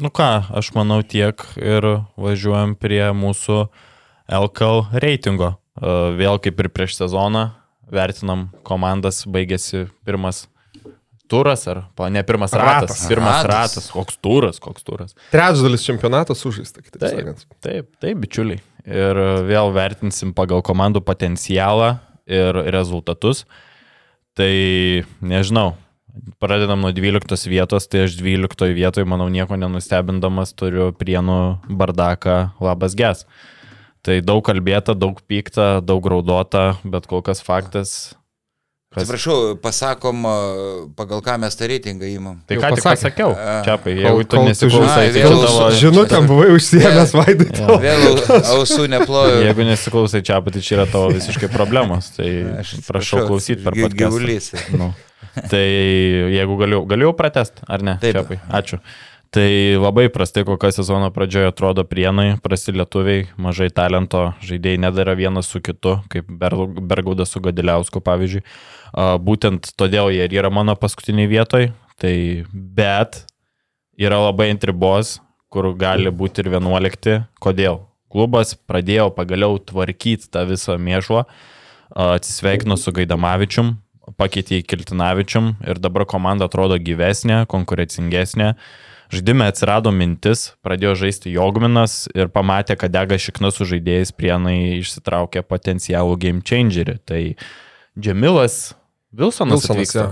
Nu ką, aš manau tiek ir važiuojam prie mūsų LKL reitingo. E, vėl kaip ir prieš sezoną vertinam komandas, baigėsi pirmas turas, ar ne pirmas ratas, ratas. pirmas ratas. ratas, koks turas, koks turas. Trečdalis čempionatas sužaista, kitaip taip, sakant. Taip, taip, bičiuliai. Ir vėl vertinsim pagal komandų potencialą ir rezultatus. Tai nežinau, pradedam nuo 12 vietos, tai aš 12 vietoje, manau, nieko nenustebindamas turiu prienų bardaką labas ges. Tai daug kalbėta, daug pykta, daug raudota, bet kol kas faktas Kas... Atsiprašau, pasakom, pagal ką mes tą reitingą įmam. Tai ką tik pasakiau, Čiapai, jeigu tu nesiklausai, tai vėl tavo... Žinutėm buvai užsiemęs (laughs) vaidai. Ja. Vėl ausų neploju. Jeigu nesiklausai Čiapai, tai čia yra tavo visiškai problemos. Tai aš prašau klausyti per gyvulys. Nu. Tai jeigu galiu, galiu pratest, ar ne? Taip. Čiapai, ačiū. Tai labai prastai, kokią sezono pradžioje atrodo prienai, prasti lietuviai, mažai talento, žaidėjai nedara vienas su kitu, kaip Bergaudas su Gadiliausku, pavyzdžiui. Būtent todėl jie yra mano paskutiniai vietoj, tai bet yra labai intribos, kur gali būti ir 11. Kodėl? Klubas pradėjo pagaliau tvarkyti tą visą mėšlą, atsisveikino su Gaidamavičium, pakeitė į Kiltinavičium ir dabar komanda atrodo gyvesnė, konkurencingesnė. Žaidime atsirado mintis, pradėjo žaisti Jogminas ir pamatė, kad dega šiknas su žaidėjais prienai išsitraukė potencialų game changerį. Tai Džemilas Vilsonas. Vilsonas ja.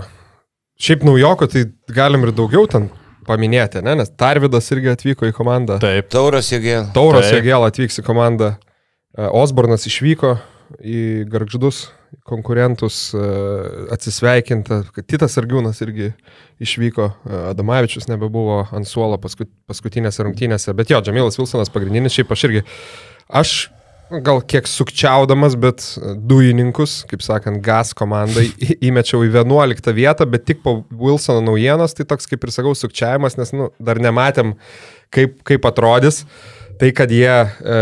Šiaip naujoko, tai galim ir daugiau ten paminėti, ne? nes Tarvidas irgi atvyko į komandą. Taip. Tauras Jėgėl. Tauras Jėgėl atvyks į komandą. E, Osbornas išvyko į Garždus konkurentus e, atsisveikinta, kad Titas Argiūnas irgi išvyko, e, Adamavičius nebebuvo ant suolo paskut, paskutinėse rungtynėse, bet jo, Džamilas Vilsonas pagrindinis, šiaip aš irgi, aš gal kiek sukčiaudamas, bet dujininkus, kaip sakant, gas komandai įmečiau į 11 vietą, bet tik po Wilsono naujienos, tai toks kaip ir sakau, sukčiavimas, nes nu, dar nematėm, kaip, kaip atrodys. Tai, kad jie e,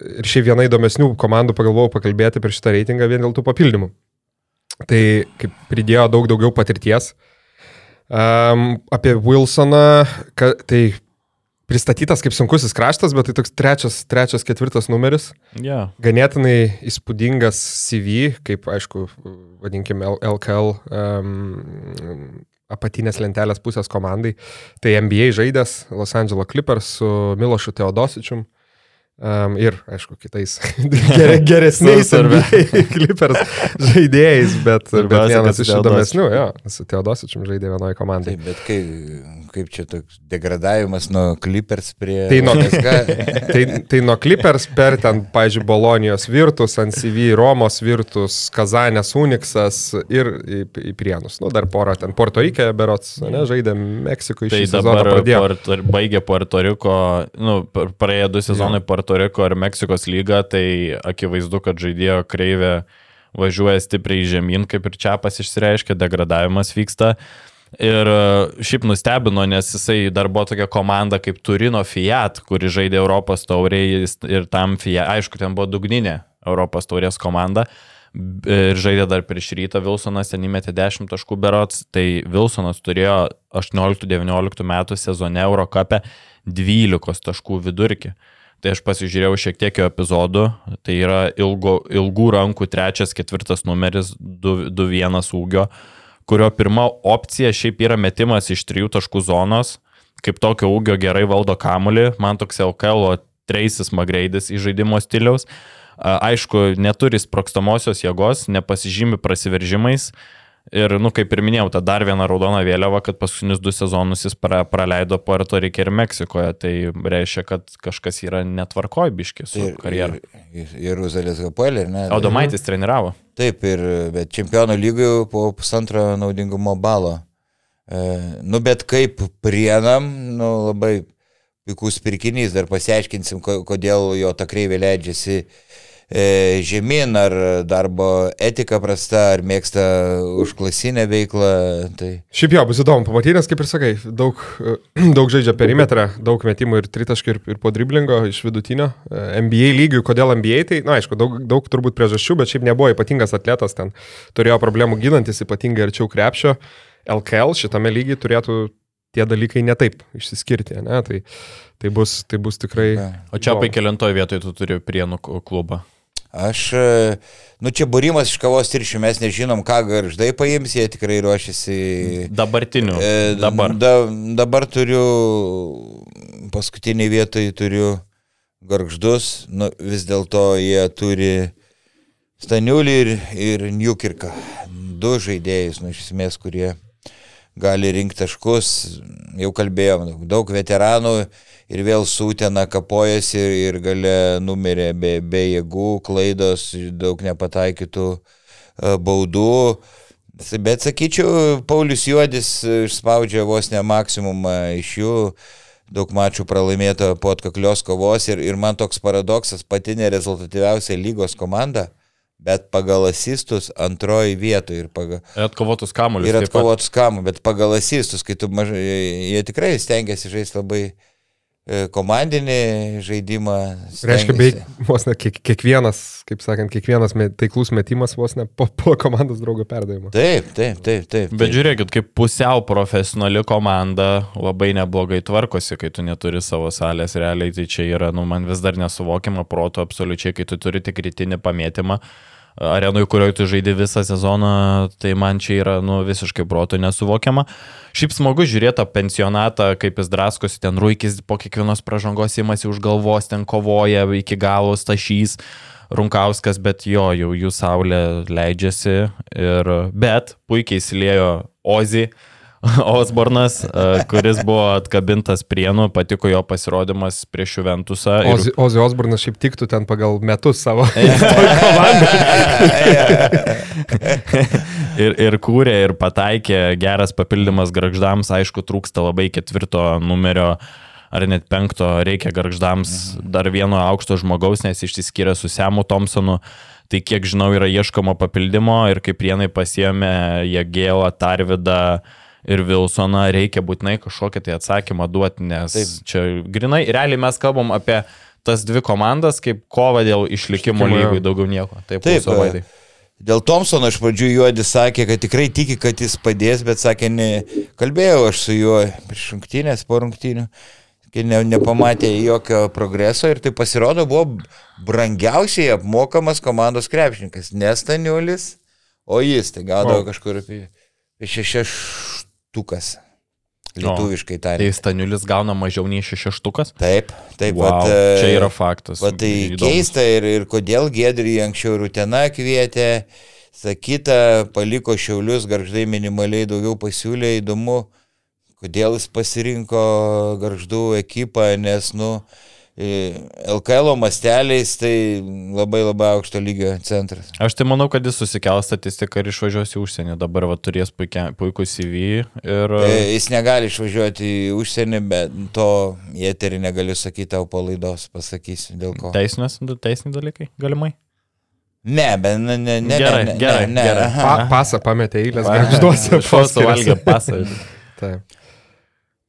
ir šiaip viena įdomesnių komandų pagalvojau pakalbėti per šitą reitingą vien dėl tų papildymų. Tai kaip pridėjo daug daugiau patirties. Um, apie Wilsoną, ka, tai pristatytas kaip sunkusis kraštas, bet tai toks trečias, trečias ketvirtas numeris. Yeah. Ganėtinai įspūdingas CV, kaip aišku, vadinkime LKL um, apatinės lentelės pusės komandai. Tai NBA žaidęs Los Angeles Clippers su Milošu Teodosičium. Um, ir, aišku, kitais (laughs) (laughs) ger, geresniais (laughs) Clippers žaidėjais, bet, bet vienas iš įdomesnių, jo, su Teodosičium žaidė vienoje komandai. Taip, bet kai kaip čia toks degradavimas nuo Clippers prie... Tai nuo, tai, tai nuo Clippers per ten, pažiūrėjau, Bolonijos virtus, ant CV Romos virtus, Kazanės Uniksas ir į, į Prienus. Nu, dar porą ten Puerto Rike, berots, ne, žaidė Meksikoje iš tai dabar Puerto, baigė Puerto Riko, nu, praėjo du sezonai ja. Puerto Riko ir Meksikos lyga, tai akivaizdu, kad žaidėjo kreivė važiuoja stipriai žemyn, kaip ir čia pas išsireiškia, degradavimas vyksta. Ir e, šiaip nustebino, nes jisai dar buvo tokia komanda kaip Turino Fiat, kuri žaidė Europos tauriai ir tam Fiat, aišku, ten buvo dugninė Europos taurės komanda. Ir žaidė dar prieš rytą Wilsonas, ten įmetė 10 taškų berots, tai Wilsonas turėjo 18-19 metų sezone Eurocapė 12 taškų vidurkį. Tai aš pasižiūrėjau šiek tiek jo epizodų, tai yra ilgo, ilgų rankų trečias, ketvirtas numeris, 2-1 ūgio kurio pirma opcija šiaip yra metimas iš trijų taškų zonos, kaip tokio ūgio gerai valdo kamulį, man toks LKL Treisis Magreidis iš žaidimo stiliaus. Aišku, neturi sprokstamosios jėgos, nepasižymi prasiveržimais, Ir, nu, kaip ir minėjau, ta dar viena raudona vėliava, kad paskutinius du sezonus jis pra, praleido Puerto Rike ir Meksikoje. Tai reiškia, kad kažkas yra netvarkoj biški su ir, karjeru. Jeruzalės Gapuelė, ne? Audomaitis treniravo. Taip, ir, bet čempionų lygių po pusantro naudingumo balo. E, nu, bet kaip prienam, nu, labai puikus pirkinys, dar pasiaiškinsim, ko- kodėl jo ta kreivė leidžiasi žemyn, ar darbo etika prasta, ar mėgsta užklasinę veiklą. Tai Šiaip jo, bus įdomu pamatyti, nes kaip ir sakai, daug, e, (clears throat) daug žaidžia perimetrą, daug metimų ir tritaškių ir, ir po driblingo iš vidutinio. E, NBA lygių, kodėl NBA, tai, na aišku, daug, daug turbūt priežasčių, bet šiaip nebuvo ypatingas atletas, ten turėjo problemų ginantis ypatingai arčiau krepšio. LKL šitame lygiai turėtų tie dalykai netaip išsiskirti, ne? Tai, tai, bus, tai bus tikrai... O čia įdomu. paikelintoje vietoje tu turi prienų klubą. Aš, e, nu čia būrimas iš kavos tiršių, mes nežinom, ką garždai paims, jie tikrai ruošiasi. Dabartinių. E, Dabar. Da, dabar turiu, paskutiniai vietai turiu garždus, nu, vis dėlto jie turi Staniulį ir, ir Newkirką. Du žaidėjus, nu, iš esmės, kurie gali rinkti taškus. Jau kalbėjom, daug veteranų ir vėl sūtena kapojasi ir, ir gale numirė be, be jėgų, klaidos, daug nepataikytų e, baudų. Bet sakyčiau, Paulius Juodis išspaudžia vos ne maksimumą iš jų, daug mačių pralaimėta po atkaklios kovos ir, ir man toks paradoksas, pati nerezultatyviausia lygos komanda, bet pagal asistus antroji vietoje ir pagal, atkovotus kamuolius. ir atkovotus kamų, bet pagal asistus, kai tu mažai, jie tikrai stengiasi žaisti labai e, komandinį žaidimą. Reiškia, stengiasi. beveik vos ne kiek, kiekvienas, kaip sakant, kiekvienas me, taiklus metimas vos ne po, po komandos draugo perdavimo. Taip, taip, taip, taip. Bet taip. žiūrėkit, kaip pusiau profesionali komanda labai neblogai tvarkosi, kai tu neturi savo salės realiai, tai čia yra, nu, man vis dar nesuvokiama proto absoliučiai, kai tu turi tik rytinį pamėtymą. Arenui, kurioje tu žaidži visą sezoną, tai man čia yra, nu, visiškai proto nesuvokiama. Šiaip smagu žiūrėti tą pensionatą, kaip jis draskosi, ten ruikis po kiekvienos pražangos įmasi už galvos, ten kovoja iki galo, stašys. Runkauskas, bet jo, jau jų saulė leidžiasi. Ir, bet puikiai įsiliejo Ozi (laughs) Osbornas, e, kuris buvo atkabintas prienų, patiko jo pasirodymas prieš Juventusą. ir- Ozi, Ozi Osbornas šiaip tiktų ten pagal metus savo. (laughs) (laughs) ir, ir kūrė, ir pataikė, geras papildymas garždams, aišku, trūksta labai ketvirto numerio. Ar net penkto reikia garždams dar vieno aukšto žmogaus, nes išsiskiria su Semu Thompsonu. Tai kiek žinau, yra ieškoma papildymo ir kaip prienai pasiemė Jėgėlą, Tarvidą ir Vilsoną reikia būtinai kažkokį tai atsakymą duoti, nes Taip. čia grinai, realiai mes kalbam apie tas dvi komandas, kaip kova dėl išlikimo lygų, daugiau nieko. Taip, Taip savaitė. E, dėl Thompsono iš pradžių Juodis sakė, kad tikrai tiki, kad jis padės, bet sakė, ne, kalbėjau aš su juo prieš rungtynės, po rungtynių, kai ne, nepamatė jokio progreso ir tai pasirodo buvo brangiausiai apmokamas komandos krepšininkas, ne Staniulis, o jis, tai gaudavo kažkur apie 6-6 šeštukas. Lietuviškai tariant. Tai Staniulis gauna mažiau nei šeštukas? Taip, taip. Wow, vat, čia e, yra faktas. Vat, tai įdomus. keista ir, ir kodėl Gedrį anksčiau Rutena kvietė, sakyta, paliko Šiaulius, garždai minimaliai daugiau pasiūlė, įdomu, kodėl jis pasirinko garždų ekipą, nes, nu, LKL masteliais tai labai labai aukšto lygio centras. Aš tai manau, kad jis susikels statistiką ir išvažiuos į užsienį. Dabar va, turės puikia, puikų CV ir... E, Jis negali išvažiuoti į užsienį, bet to į eterį negaliu sakyti tau po laidos, pasakysiu dėl ko. Teisinės, teisiniai dalykai, galimai. Ne, bet ne, ne, ne. Gerai, ne, gerai, ne, ne. gerai. Pa, pasą pametė eilės, garžduose. Šuos suvalgė pasą. Taip.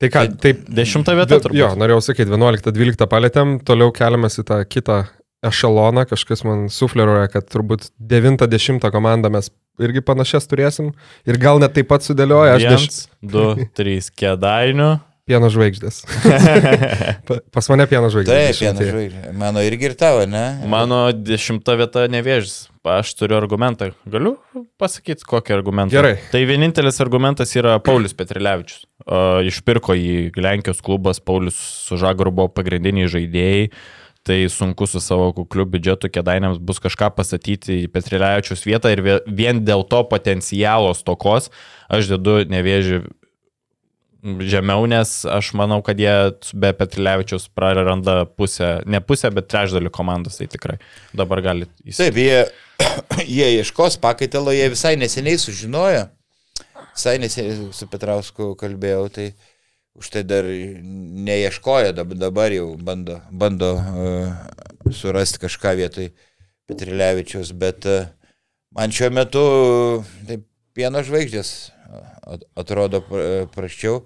Tai ką, taip. Dešimta vieta Bet- turbūt. Jo, norėjau sakyti, 11-12 palėtėm, toliau keliamės į tą kitą ešeloną, kažkas man sufleruoja, kad turbūt 9-10 komandą mes irgi panašias turėsim ir gal net taip pat sudėlioja, aš deš... Viens, du, (laughs) trys, kėdainių. pieno žvaigždės. (laughs) Pa- Pas mane pieno žvaigždės. Taip, dešimtieji. vienas žvaigždė. Mano irgi ir tavo, ne? Mano dešimta vieta nevėžys. Aš turiu argumentą. Galiu pasakyti, kokį argumentą? Gerai. Tai vienintelis argumentas yra Paulius Petrilevičius. Išpirko į Lenkijos klubas, Paulius su Žagaru buvo pagrindiniai žaidėjai. Tai sunku su savo kukliu biudžetu kėdainiams bus kažką pastatyti į Petrilevičius vietą ir vie- vien dėl to potencialo stokos aš dedu nevėžį žemiau, nes aš manau, kad jie be Petrilevičius praranda pusę, ne pusę, bet trečdalį komandos, tai tikrai dabar gali įsivaizduoti. Taip, jie, (clears throat) jie ieškos pakaitalo, jie visai neseniai sužinojo, visai neseniai su Petrausku kalbėjau, tai už tai dar neieškojo, dabar jau bando, bando uh, surasti kažką vietoj Petrilevičius, bet uh, man šiuo metu taip, pieno žvaigždės atrodo praščiau.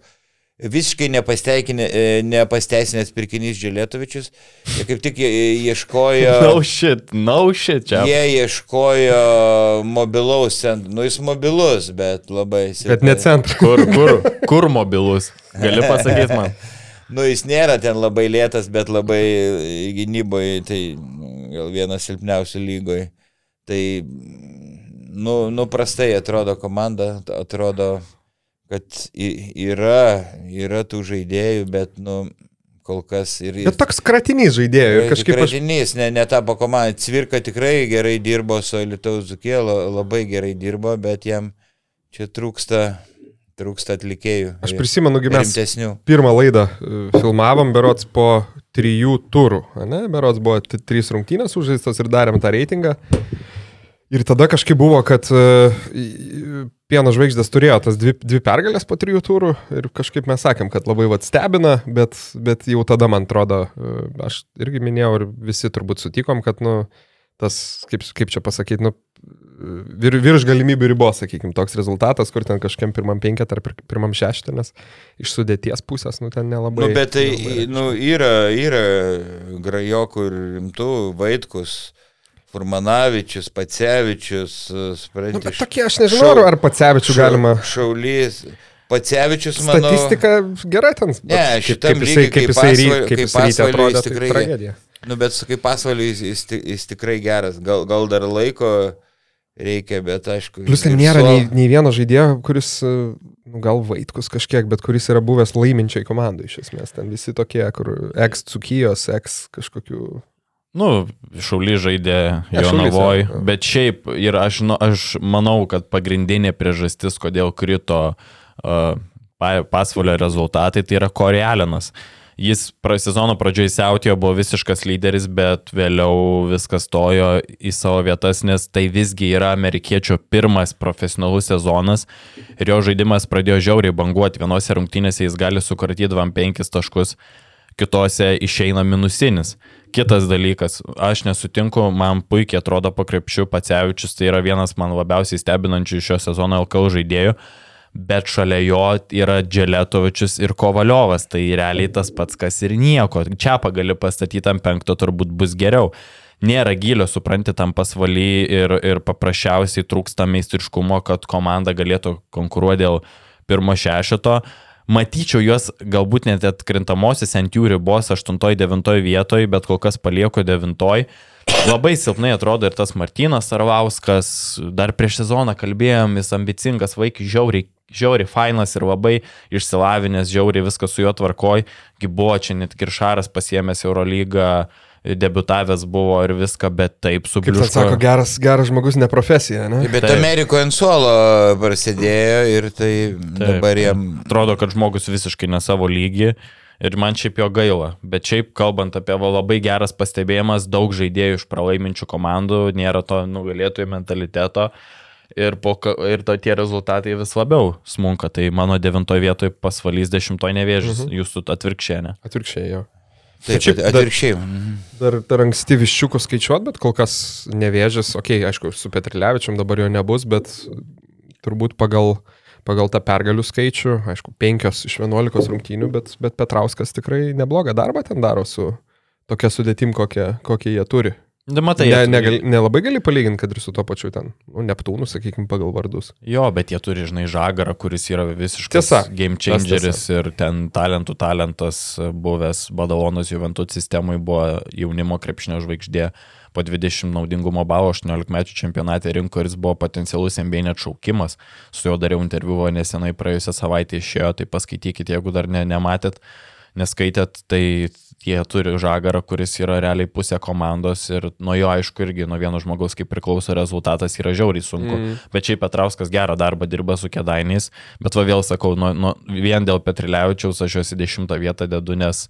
Visiškai e, nepasteisinęs pirkinys Dželėtovičius. Jie kaip tik ieškojo... (laughs) No shit, no shit čia. Jie ieškojo mobilaus centro. Nu, jis mobilus, bet labai... Bet ne centras. Kur, kur, (laughs) kur mobilus? Gali pasakyti man. (laughs) nu, jis nėra ten labai lėtas, bet labai gynyboje, tai gal vienas silpniausių lygoje. Tai, nu, nu, prastai atrodo komanda, atrodo kad yra, yra tų žaidėjų, bet, nu, kol kas ir... Bet toks kratinys žaidėjų ir kažkaip... Kratinys, aš... ne, ne tapo komanda. Cvirka tikrai gerai dirbo su Lietuvos Zukė, labai gerai dirbo, bet jam čia trūksta, trūksta atlikėjų. Aš prisimenu, mes rimtesnių. pirmą laidą e, filmavom, berots po trijų turų, ne? berots buvo trys rungtynės užžaistos ir darėm tą reitingą. Ir tada kažkaip buvo, kad uh, pieno žvaigždės turėjo tas dvi, dvi pergalės po trijų turų ir kažkaip mes sakėm, kad labai vad stebina, bet, bet jau tada man atrodo, uh, aš irgi minėjau ir visi turbūt sutikom, kad, nu, tas, kaip, kaip čia pasakyti, nu, vir, virš galimybių ribos, sakykime, toks rezultatas, kur ten kažkiam pirmam penketą ar pirmam šeštą, nes iš sudėties pusės, nu, ten nelabai. Nu, bet tai, nelabai nu, yra, yra grajokų ir rimtų vaitkus Furmanavičius, Pacevičius, suprantate. Nu, tokie aš nežinau, šau, ar Pacevičių šau, galima. Šaulys. Pacevičius, manau. Statistika gera ten. Ne, šitam kaip, kaip, kaip jisai, kaip, kaip jisai ryte atrodė, tai tikrai tragedija. Nu, bet kaip pasvaliu jis, jis, jis tikrai geras. Gal, gal dar laiko reikia, bet aišku. Plus ten nėra nei, nei vieno žaidėjo, kuris, nu, gal Vaitkus kažkiek, bet kuris yra buvęs laiminčiai komandai iš esmės. Ten visi tokie, kur ex Cukijos, ex kažkokių Nu, Šauly žaidė Jonavoj, bet šiaip ir aš, nu, aš manau, kad pagrindinė priežastis, kodėl krito uh, pasvalio rezultatai, tai yra Korealinas. Jis pra, sezono pradžioje siautėjo, buvo visiškas lyderis, bet vėliau viskas stojo į savo vietas, nes tai visgi yra amerikiečio pirmas profesionalus sezonas ir jo žaidimas pradėjo žiauriai banguoti. Vienose rungtynėse jis gali sukratyti 25 taškus, kitose išeina minusinis. Kitas dalykas, aš nesutinku, man puikiai atrodo pakrepšių Pacevičius, tai yra vienas man labiausiai stebinančių šio sezono LKL žaidėjų, bet šalia jo yra Dželetovičius ir Kovaliovas, tai realiai tas pats kas ir nieko. Čia pagali pastatyti ant penkto turbūt bus geriau. Nėra gilio, supranti, tam pasvaly ir, ir paprasčiausiai trūksta meistriškumo, kad komanda galėtų konkuruoti dėl pirmo šešito matyčiau juos galbūt net atkrintamosios ant jų ribos 8-9 vietoje, bet kol kas palieku 9. Labai silpnai atrodo ir tas Martinas Arvauskas, dar prieš sezoną kalbėjom, jis ambicingas vaikis, žiauriai, žiauriai fainas ir labai išsilavinęs, žiauriai viskas su juo tvarkoj, buvo čia net Kiršaras pasiemęs Eurolygą debutavęs buvo ir viską, bet taip subliūško. Kaip sako, geras, geras žmogus ne profesija, ne? Bet taip. Amerikoje ant suolo prasidėjo ir tai taip. dabar jam... Atrodo, kad žmogus visiškai ne savo lygį. Ir man šiaip jo gaila. Bet šiaip kalbant apie labai geras pastebėjimas, daug žaidėjų iš pralaiminčių komandų, nėra to nugalėtojų mentaliteto. Ir, po, ir to, tie rezultatai vis labiau smunka. Tai mano devintoje vietoje pasvalys, dešimtoje nevėžys, mhm. jūsų atvirkščiai, ne? Atvirkščiai, jo. Taip, šiaip, atvirkščiai. Dar, dar anksti viščiukų skaičiuot, bet kol kas nevėžės, okei, okay, aišku, su Petrilevičiam dabar jo nebus, bet turbūt pagal, pagal tą pergalių skaičių, aišku, penkios iš vienuolikos rungtynių, bet, bet Petrauskas tikrai neblogą darbą ten daro su tokia sudėtim, kokią, kokią jie turi. Da, matai, ne, negali, nelabai gali palyginti, kad ir su to pačiu ten, nu, Neptūnu, sakykime, pagal vardus. Jo, bet jie turi, žinai, žagarą, kuris yra visiškai game changeris tiesa. ir ten talentų talentas buvęs Badalonas Juventus sistemui buvo jaunimo krepšinio žvaigždė po 20 naudingumo balo 18 metų čempionate rinko ir jis buvo potencialus NBA net šaukimas. Su juo dariau interviu, nesenai praėjusią savaitę išėjo, tai paskaitykite, jeigu dar ne, nematėt neskaitėt, tai jie turi žagarą, kuris yra realiai pusė komandos ir nuo jo aišku irgi nuo vieno žmogaus kaip priklauso rezultatas yra žiauriai sunku. Mm. Bet šiaip Petrauskas gerą darbą dirba su kėdainiais, bet va vėl sakau, nuo, nuo, vien dėl Petrilevičiaus aš juos į dešimtą vietą dedu, nes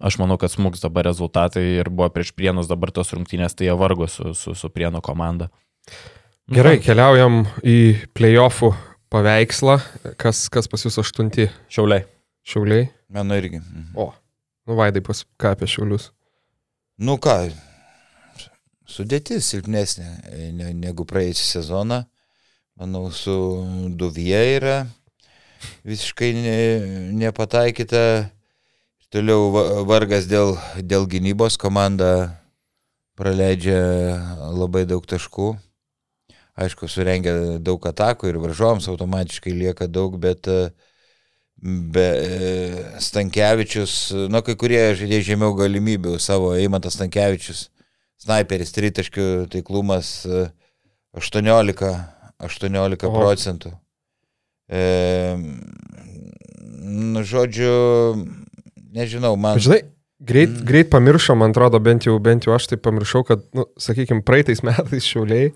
aš manau, kad smūgs dabar rezultatai ir buvo prieš Prienus dabar tos rungtynės, tai jie vargo su, su, su Prienų komanda. Gerai, keliaujam į playoffų paveikslą. Kas, kas pas jūs aštunti? Šiauliai. Šiauliai. Mano irgi. Mhm. O, nu vaidai pas ką apie šiaulius. Nu ką, sudėtis silpnesnė e, ne, negu praėjusią sezoną. Manau, su Duvie yra visiškai ne, nepataikyta. Toliau va- vargas dėl, dėl gynybos komanda praleidžia labai daug taškų. Aišku, surengia daug atakų ir varžovams automatiškai lieka daug, bet e, be e, Stankievičius, nu kai kurie žaidėjai žemiau galimybių savo, Eimantas Stankievičius, sniperis, tritaškių taiklumas e, 18, 18 Oho. procentų. E, nu, žodžiu, nežinau, man... Žinai, greit, Mm. greit pamiršom, man atrodo, bent jau, bent jau aš tai pamiršau, kad, nu, sakykime, praeitais metais šiauliai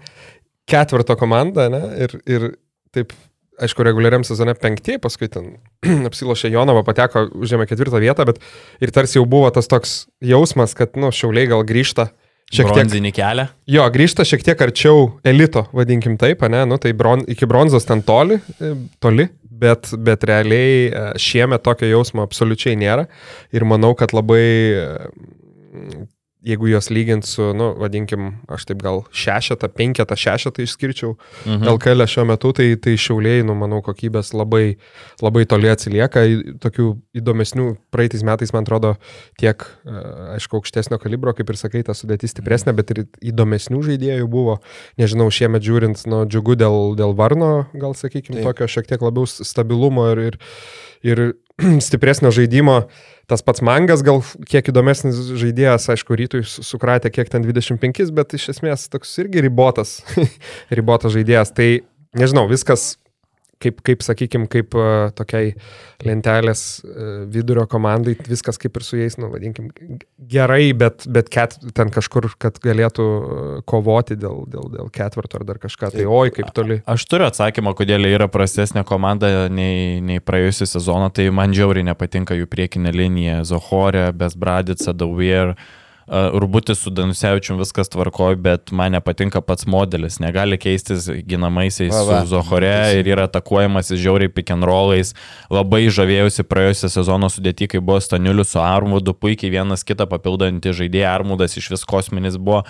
ketvirto komanda, ne, ir, ir taip, aišku, reguliariam sezone penktieji, paskui ten (clears throat) apsilošė Jonava, pateko, užėmė ketvirtą vietą, bet ir tarsi jau buvo tas toks jausmas, kad, nu, šiauliai gal grįžta šiek tiek Bronzinį kelią. Jo, grįžta šiek tiek arčiau elito, vadinkim taip, ne, nu tai bron, iki bronzos ten toli, e, toli, bet, bet realiai e, šiemet tokio jausmo absoliučiai nėra ir manau, kad labai, jeigu juos lygint su, nu, vadinkim, aš taip gal šešetą, penketą, šešetą išskirčiau Mhm. LKL šiuo metu, tai, tai šiauliai, nu, manau, kokybės labai, labai toli atsilieka. Tokių įdomesnių praeitais metais, man atrodo, tiek, e, aišku, aukštesnio kalibro, kaip ir sakai, ta sudėtis stipresnė, bet ir įdomesnių žaidėjų buvo. Nežinau, šiemet žiūrint, nu, džiugu dėl, dėl Varno, gal sakykime, tokio šiek tiek labiau stabilumo ir, ir, ir (clears throat) stipresnio žaidimo. Tas pats mangas gal kiek įdomesnis žaidėjas, aišku, rytui su- sukratė kiek ten 25, bet iš esmės toks irgi ribotas, (laughs) ribotas žaidėjas. Tai nežinau, viskas kaip, kaip sakykime, kaip uh, tokiai lentelės uh, vidurio komandai, viskas kaip ir su jais, nu, vadinkim, gerai, bet, bet ket, ten kažkur, kad galėtų uh, kovoti dėl, dėl, dėl ketvirto ar dar kažką. Tai oi, kaip toli. Aš turiu atsakymą, kodėl yra prastesnė komanda nei, nei praėjusią sezoną. Tai man žiauriai nepatinka jų priekinė linija. Zohorė, Besbradica, Dauvier. Urbutis su Danusevičium viskas tvarkoj, bet man nepatinka pats modelis. Negali keistis ginamaisiais Va, va. su Zohore ir yra atakuojamas žiauriai rollais. Labai žavėjusi praėjusią sezono sudėtį, kai buvo Staniulius su Armudu, puikiai vienas kitą papildantį žaidėją. Armudas iš vis kosminis buvo.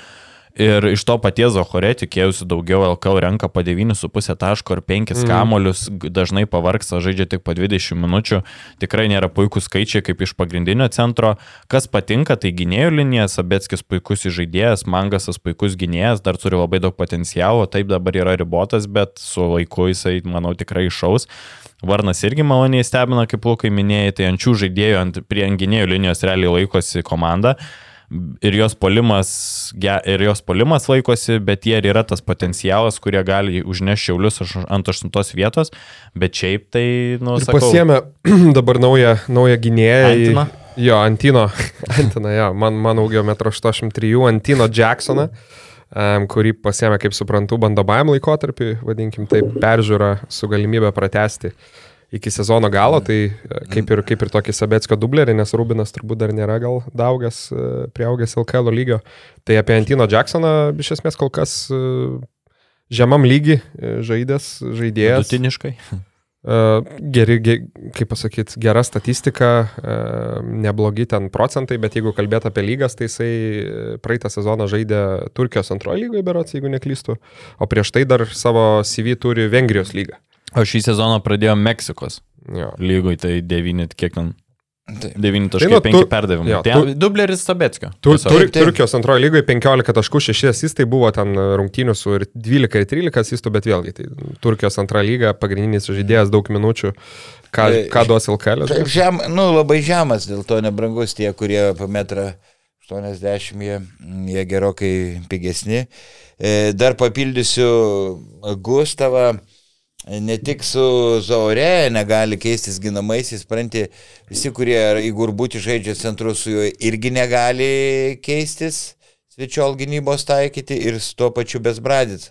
Ir iš to paties Zohore tikėjausi daugiau, LKL renka po 9,5 taško ir 5 mm. kamolius, dažnai pavarksta, žaidžia tik po 20 minučių. Tikrai nėra puikūs skaičiai kaip iš pagrindinio centro. Kas patinka, tai gynėjų linija, Sabetskis puikus žaidėjas, Mangasas puikus gynėjas, dar turi labai daug potencialo, taip dabar yra ribotas, bet su laiku jisai, manau, tikrai išaus. Varnas irgi maloniai stebina, kaip Lukai minėjai, tai ant šių žaidėjų, ant prie gynėjų linijos realiai laikosi komanda ir jos polimas, ir jos polimas laikosi, bet jie ir yra tas potencialas, kurie gali užnešti šiaulius ant aštuntos vietos, bet šiaip tai, nu, Ir sakau, pasiemė (clears throat) dabar naują, naują gynėją. Antiną? Jo, Antino. (laughs) Antino, jo, man, man augio 1,83 m, Antino Jacksoną, um, kurį pasiemė, kaip suprantu, bandomajam laikotarpiui, vadinkim taip, peržiūrą su galimybė pratesti iki sezono galo, tai e, kaip ir, kaip ir tokį Sabetskio dublerį, nes Rubinas turbūt dar nėra gal daugęs, e, prieaugęs LKL lygio. Tai apie Antino Jacksoną iš esmės kol kas e, žemam lygi žaidęs, žaidėjas. vidutiniškai. Uh, geri, ge, kaip pasakyti, gera statistika, neblogi ten procentai, bet jeigu kalbėt apie lygas, tai jisai praeitą sezoną žaidė Turkijos antrojo lygoje, berots, jeigu neklystu, o prieš tai dar savo CV turi Vengrijos lygą. O šį sezoną pradėjo Meksikos Jo. lygoj, tai 9, kiek ten? Taip. 9.5 Tai nu, tu- perdavimų. jo, Tai tu- Dubleris Sabetskio. Tur, Tiesiog. tur, taip. Turkijos antrojo lygoje 15 taškų 6 asistai buvo ten rungtynių su ir 12 ir 13 asistų, bet vėlgi, tai Turkijos antra lyga, pagrindinis žaidėjas daug minučių, ką, Tai- ką duos LKL. Taip, žem, nu, labai žemas, dėl to nebrangus tie, kurie po metrą 80, jie, jie gerokai pigesni. E, Dar papildysiu Gustavą. Ne tik su Zaure negali keistis ginamaisiais, spranti, visi, kurie į gurbutį žaidžia centru su juo irgi negali keistis, svečiol gynybos taikyti ir su tuo pačiu besbradis.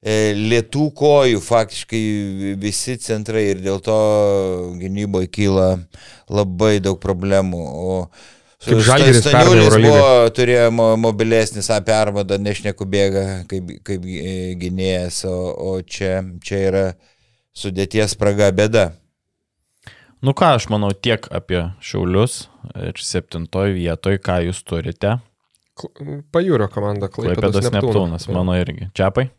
E, Lietų kojų faktiškai visi centrai ir dėl to gynyboje kyla labai daug problemų. O Kaip Žalgiris pernai Staniulis buvo, turėjo mo- mobilesnis apie Armadą, nešneku bėga kaip, kaip gy- gynėjas, o, o čia, čia yra sudėties spraga bėda. Nu ką, aš manau tiek apie Šiaulius ir septintoje vietoje, ką jūs turite. Pajūrio komanda Klaipėdos Klaipėdas Neptūnas, Jo. mano irgi. Čiapai?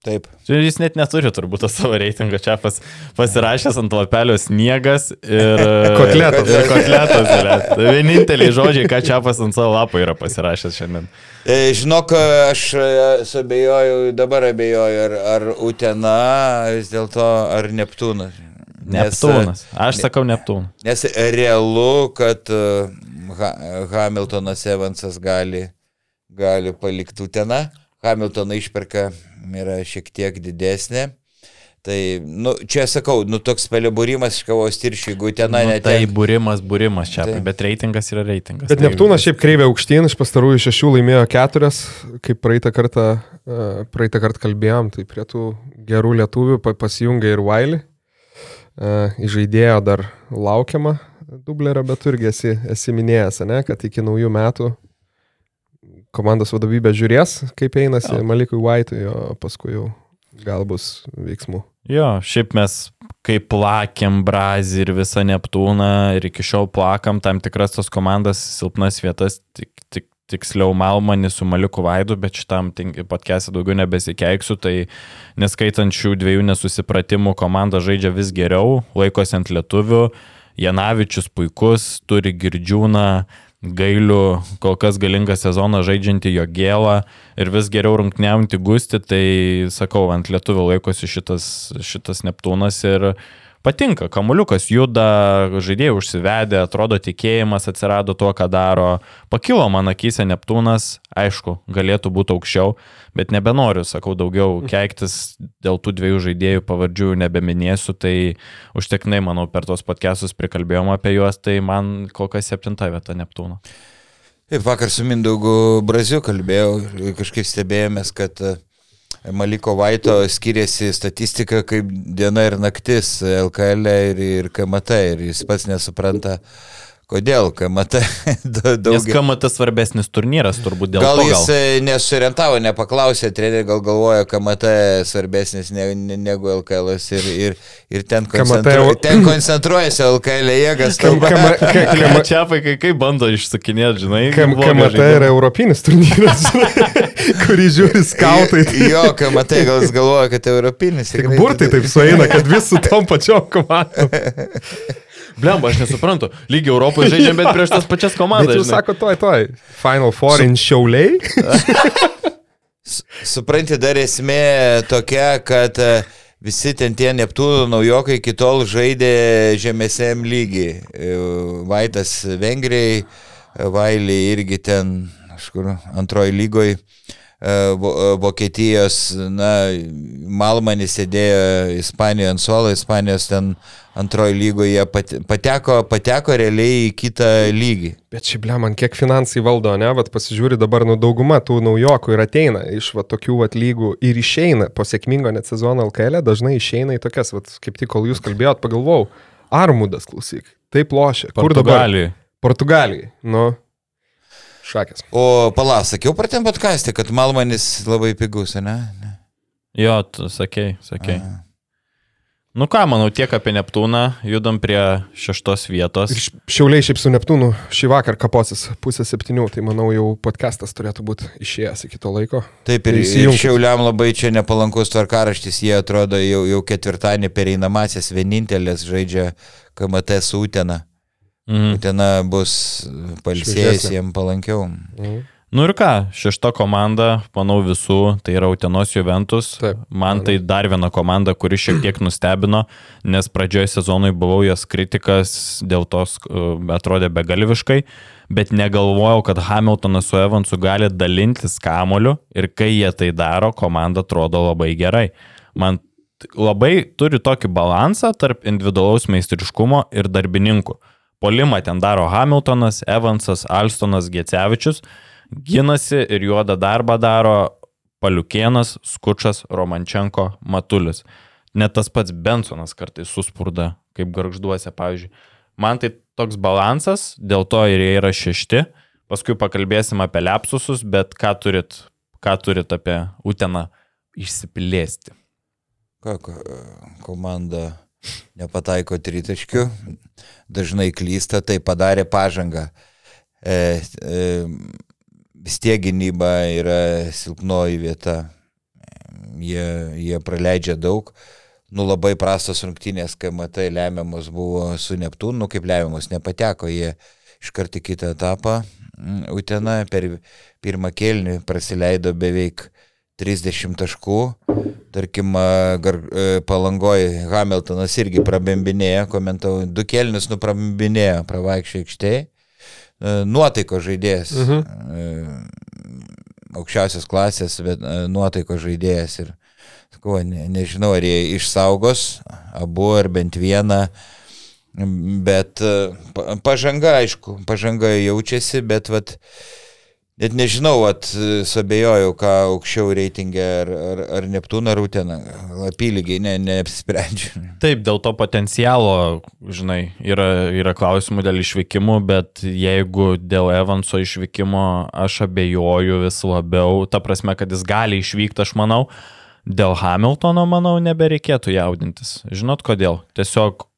Taip. Čia Jis net neturi turbūt savo reitingo. Čiapas pasirašęs ant lapelio sniegas ir... (laughs) Kotletas. Ir kotletas. Tai Vieninteliai žodžiai, ką Čiapas ant savo lapo yra pasirašęs šiandien. E, Žinok, aš e, suabejoju, dabar abejoju, ar, ar Utena vis dėlto, ar Neptūnas. Nes, Neptūnas. Aš sakau Neptūnas. Nes realu, kad e, ha, Hamiltonas Evansas gali, gali palikti Uteną. Hamiltoną išperka yra šiek tiek didesnė. Tai, nu, čia sakau, nu, toks pelibūrimas iš kavos tiršių, jeigu Utena Nu, net... tai būrimas, būrimas čia, Taip. bet reitingas yra reitingas. Bet Tai Neptūnas šiaip kreivė aukštyn, iš pastarųjų šešių laimėjo keturias, kaip praeitą kartą, e, praeitą kartą kalbėjom, tai prie tų gerų lietuvių pa- pasijungia ir Wiley. Įžaidėjo dar laukiama dublerio, bet irgi esi, esi minėjęs, ne, kad iki naujų metų komandos vadovybė žiūrės, kaip einasi Jo. Malikui White'ui, o paskui jau gal bus veiksmų. Jo, šiaip mes kaip plakėm Brazį ir visą Neptūną ir iki šiol plakam tam tikras tos komandas silpnas vietas, tik, tik, tiksliau Malmanį su Maliku Vaidu, bet šitam podcast'e daugiau nebesikeiksiu, tai neskaitant šių dviejų nesusipratimų, komanda žaidžia vis geriau, laikosi ant lietuvių, Janavičius puikus, turi girdžiūną, gailių, kol kas galingą sezoną žaidžiantį jo gėlą ir vis geriau rungtniaujanti gusti, tai sakau, ant lietuvių laikosi šitas, šitas Neptūnas ir patinka, kamuliukas juda, žaidėjai užsivedė, atrodo tikėjimas atsirado tuo, ką daro. Pakilo man akise Neptūnas, aišku, galėtų būti aukščiau, bet nebenoriu, sakau, daugiau keiktis dėl tų dviejų žaidėjų pavardžių nebeminėsiu, tai užteknai, manau, per tos podcastus prikalbėjom apie juos, tai man kol kas septinta vieta Neptūno. Taip, vakar su Mindaugu Braziu kalbėjau kažkaip stebėjomės, kad e, Maliko Vaito skiriasi statistika kaip diena ir naktis LKL ir, ir KMT ir jis pats nesupranta, kodėl KMT da- Nes. KMT svarbesnis turnyras turbūt dėl Gal to. jis e, nesurientavo, nepaklausė, treneri gal galvoja, KMT svarbesnis ne, ne, negu LKL ir, ir, ir ten, koncentru, ten koncentruojasi LKL jėgas. Kam- kalba. kam- ka- Kam... kam- Čia vaikai kaip bando išsakinėti, žinai. KMT yra europinis turnyras, kurį žiūri skautai. Jo, KMT gal jis galvoja, kad europinis. Tik burtai taip sueina, kad vis su tom pačiom komandom. Blemba, aš nesuprantu. Lygiai Europoje žaidžiam, bet prieš tas pačias Bet komandas. jūs žinai. sako, toj, toj. Final Four in Šiauliai. Supranti, dar esmė tokia, kad e, visi ten tie Neptūnų naujokai iki tol žaidė žemesėm lygiai. E, Vaitas Vengrijai, e, Vailį irgi ten, kažkur, antroji lygoj. e, Vo- e, Vokietijos, na, Malmanis sėdėjo Ispanijoje ant suolo, Ispanijos ten antroji lygoje pateko, pateko realiai į kitą lygį. Bet šiaip, ble, man kiek finansai valdo, ne, vat pasižiūri dabar, nu dauguma tų naujokų ir ateina iš va tokių vat lygų ir išeina po sėkmingo net sezono LKL, dažnai išeina į tokias, vat kaip tik kol jūs kalbėjot, pagalvojau, Armudas, klausyk, taip lošia. Kur dabar? Portugalijai. Nu, šakės. O pala, sakiau pratėm podkastį, kad Malmanis labai pigus, ne? ne. Jo, tu sakei, sakei. A. Nu ką, manau, tiek apie Neptūną, judam prie šeštos vietos. Šiauliai šiaip su Neptūnu šį vakar kaposis pusę septynių, tai manau jau podcastas turėtų būti išėjęs iki to laiko. Taip, ir, Tai ir šiauliam labai čia nepalankus tvarkaraštis, jie atrodo jau, jau ketvirtadienį pereinamasias vienintelės žaidžia KMT su Utena. Mhm. Utena bus palsėjęs jiem palankiau. Mhm. Nu ir ką, šešta komanda, manau visų, tai yra Utenos Juventus. Taip, Man tai dar viena komanda, kuri šiek tiek nustebino, nes pradžioje sezonui buvau jos kritikas, dėl to atrodė begalviškai, bet negalvojau, kad Hamiltonas su Evansu gali dalintis kamoliu ir kai jie tai daro, komanda atrodo labai gerai. Man labai turi tokį balansą tarp individualaus meistriškumo ir darbininkų. Polimą ten daro Hamiltonas, Evansas, Alstonas, Gecevičius, ginasi ir juodą darbą daro Paliukienas, Skučas, Romančenko, Matulis. Net tas pats Bensonas kartais suspurda, kaip garžduose, pavyzdžiui. Man tai toks balansas, dėl to ir jie yra šešti. Paskui pakalbėsim apie lepsusus, bet ką turit, ką turit apie Uteną išsiplėsti. Ką ko- komanda nepataiko tritaškių, dažnai klysta, tai padarė pažangą. E, e, vis tiek gynyba yra silpnoji vieta. Jie, jie praleidžia daug. Nu labai prastos rungtynės, kai matai, lemiamos buvo su Neptūnu, nu kaip lemiamos nepateko, jie iškart į kitą etapą. Mm, Utena per pirmą kelnį praleido beveik 30 taškų. Tarkim, gar, palangoje Hamiltonas irgi prabembinėjo, komentau, du kelnius nuprabembinėjo pravaikščiai aikštėje. Nuotaiko žaidėjas. Uh -huh. Aukščiausios klasės, bet nuotaiko žaidėjas. Ir, sakau, ne, nežinau, ar jie išsaugos abu ar bent vieną. Bet pažanga, aišku, pažanga jaučiasi, bet vat, Net nežinau, at, sabėjojau, ką aukščiau reitingė, ar, ar, ar Neptūną, ar Uteną. Apylygiai, ne, neapsisprendžiu. Taip, dėl to potencialo, žinai, yra, yra klausimų dėl išvykimų, bet jeigu dėl Evanso išvykimo aš abejoju vis labiau, ta prasme, kad jis gali išvykti, aš manau, dėl Hamiltono, manau, nebereikėtų jaudintis. Žinot kodėl? Tiesiog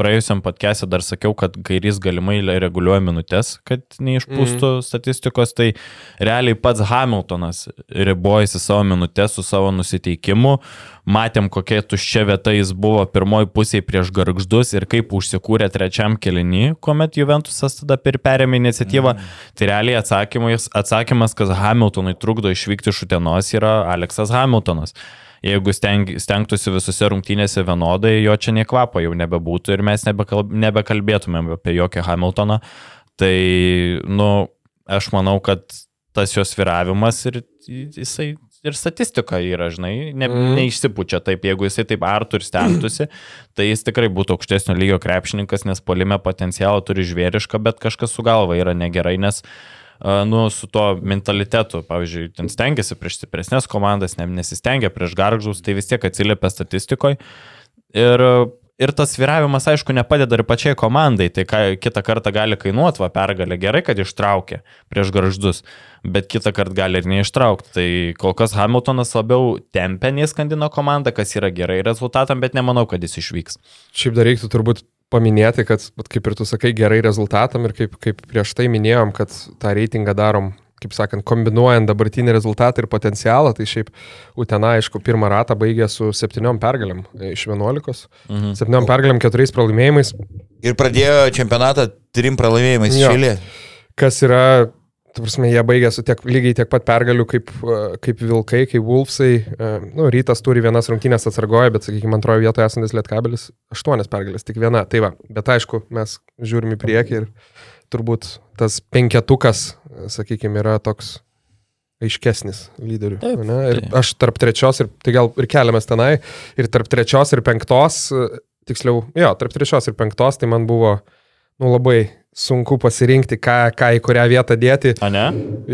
praėjusiam podcast'e dar sakiau, kad kairys galimai reguliuoja minutės, kad neišpūstų mm. statistikos, tai realiai pats Hamiltonas ribojasi savo minutės su savo nusiteikimu. Matėm, kokia tuščia vieta jis buvo pirmoji pusėje prieš garždus ir kaip užsikūrė trečiam kelinį, kuomet Juventusas tada perėmė iniciatyvą. Mm. Tai realiai atsakymas, atsakymas, kas Hamiltonui trukdo išvykti iš Utenos, yra Aleksas Hamiltonas jeigu steng, stengtųsi visose rungtynėse vienodai, jo čia niekvapo jau nebebūtų ir mes nebekalb, nebekalbėtumėm apie jokį Hamiltoną. Tai, nu, aš manau, kad tas jos viravimas ir jisai ir statistika yra, žinai, ne, mm. neišsipučia taip, jeigu jisai taip artų ir stengtųsi, (clears throat) tai jis tikrai būtų aukštesnio lygio krepšininkas, nes polime potencialą turi žvėrišką, bet kažkas su galva yra negerai, nes uh, nu, su tuo mentalitetu, pavyzdžiui, ten stengiasi prieš stipresnės komandas, ne, nesistengia prieš garžus, tai vis tiek atsiliepia statistikoje. Ir, ir tas viravimas, aišku, nepadeda ir pačiai komandai, tai ką, kitą kartą gali kainuoti va pergalę. Gerai, kad ištraukė prieš garždus, bet kitą kartą gali ir neištraukti. Tai kol kas Hamiltonas labiau tempia nei skandino komandą, kas yra gerai rezultatam, bet nemanau, kad jis išvyks. Šiaip dar reiktų turbūt paminėti, kad, kaip ir tu sakai, gerai rezultatam ir kaip, kaip prieš tai minėjom, kad tą reitingą darom, kaip sakant, kombinuojant dabartinį rezultatą ir potencialą, tai šiaip Utena, aišku, pirmą ratą baigė su septyniom pergalėm iš vienuolikos, mhm. septyniom pergalėm, keturiais pralaimėjimais. Ir pradėjo čempionatą trim pralaimėjimais šilė. Kas yra Tu prasme, jie baigė su tiek, lygiai tiek pat pergalių kaip, e, kaip Vilkai, kaip Wolfsai. E, nu, rytas turi vienas rungtynės atsargoja, bet, sakykime, antrojo vietoje esantis Lietkabelis aštuonias pergalės, tik viena. Tai va, bet aišku, mes žiūrim į priekį ir turbūt tas penketukas, sakykime, yra toks aiškesnis lyderių. Taip, ir taip. aš tarp trečios ir, tai gal ir keliamės tenai, ir tarp trečios ir penktos, tiksliau, jo, tarp trečios ir penktos, tai man buvo, nu, labai sunku pasirinkti, ką, ką į kurią vietą dėti. A ne?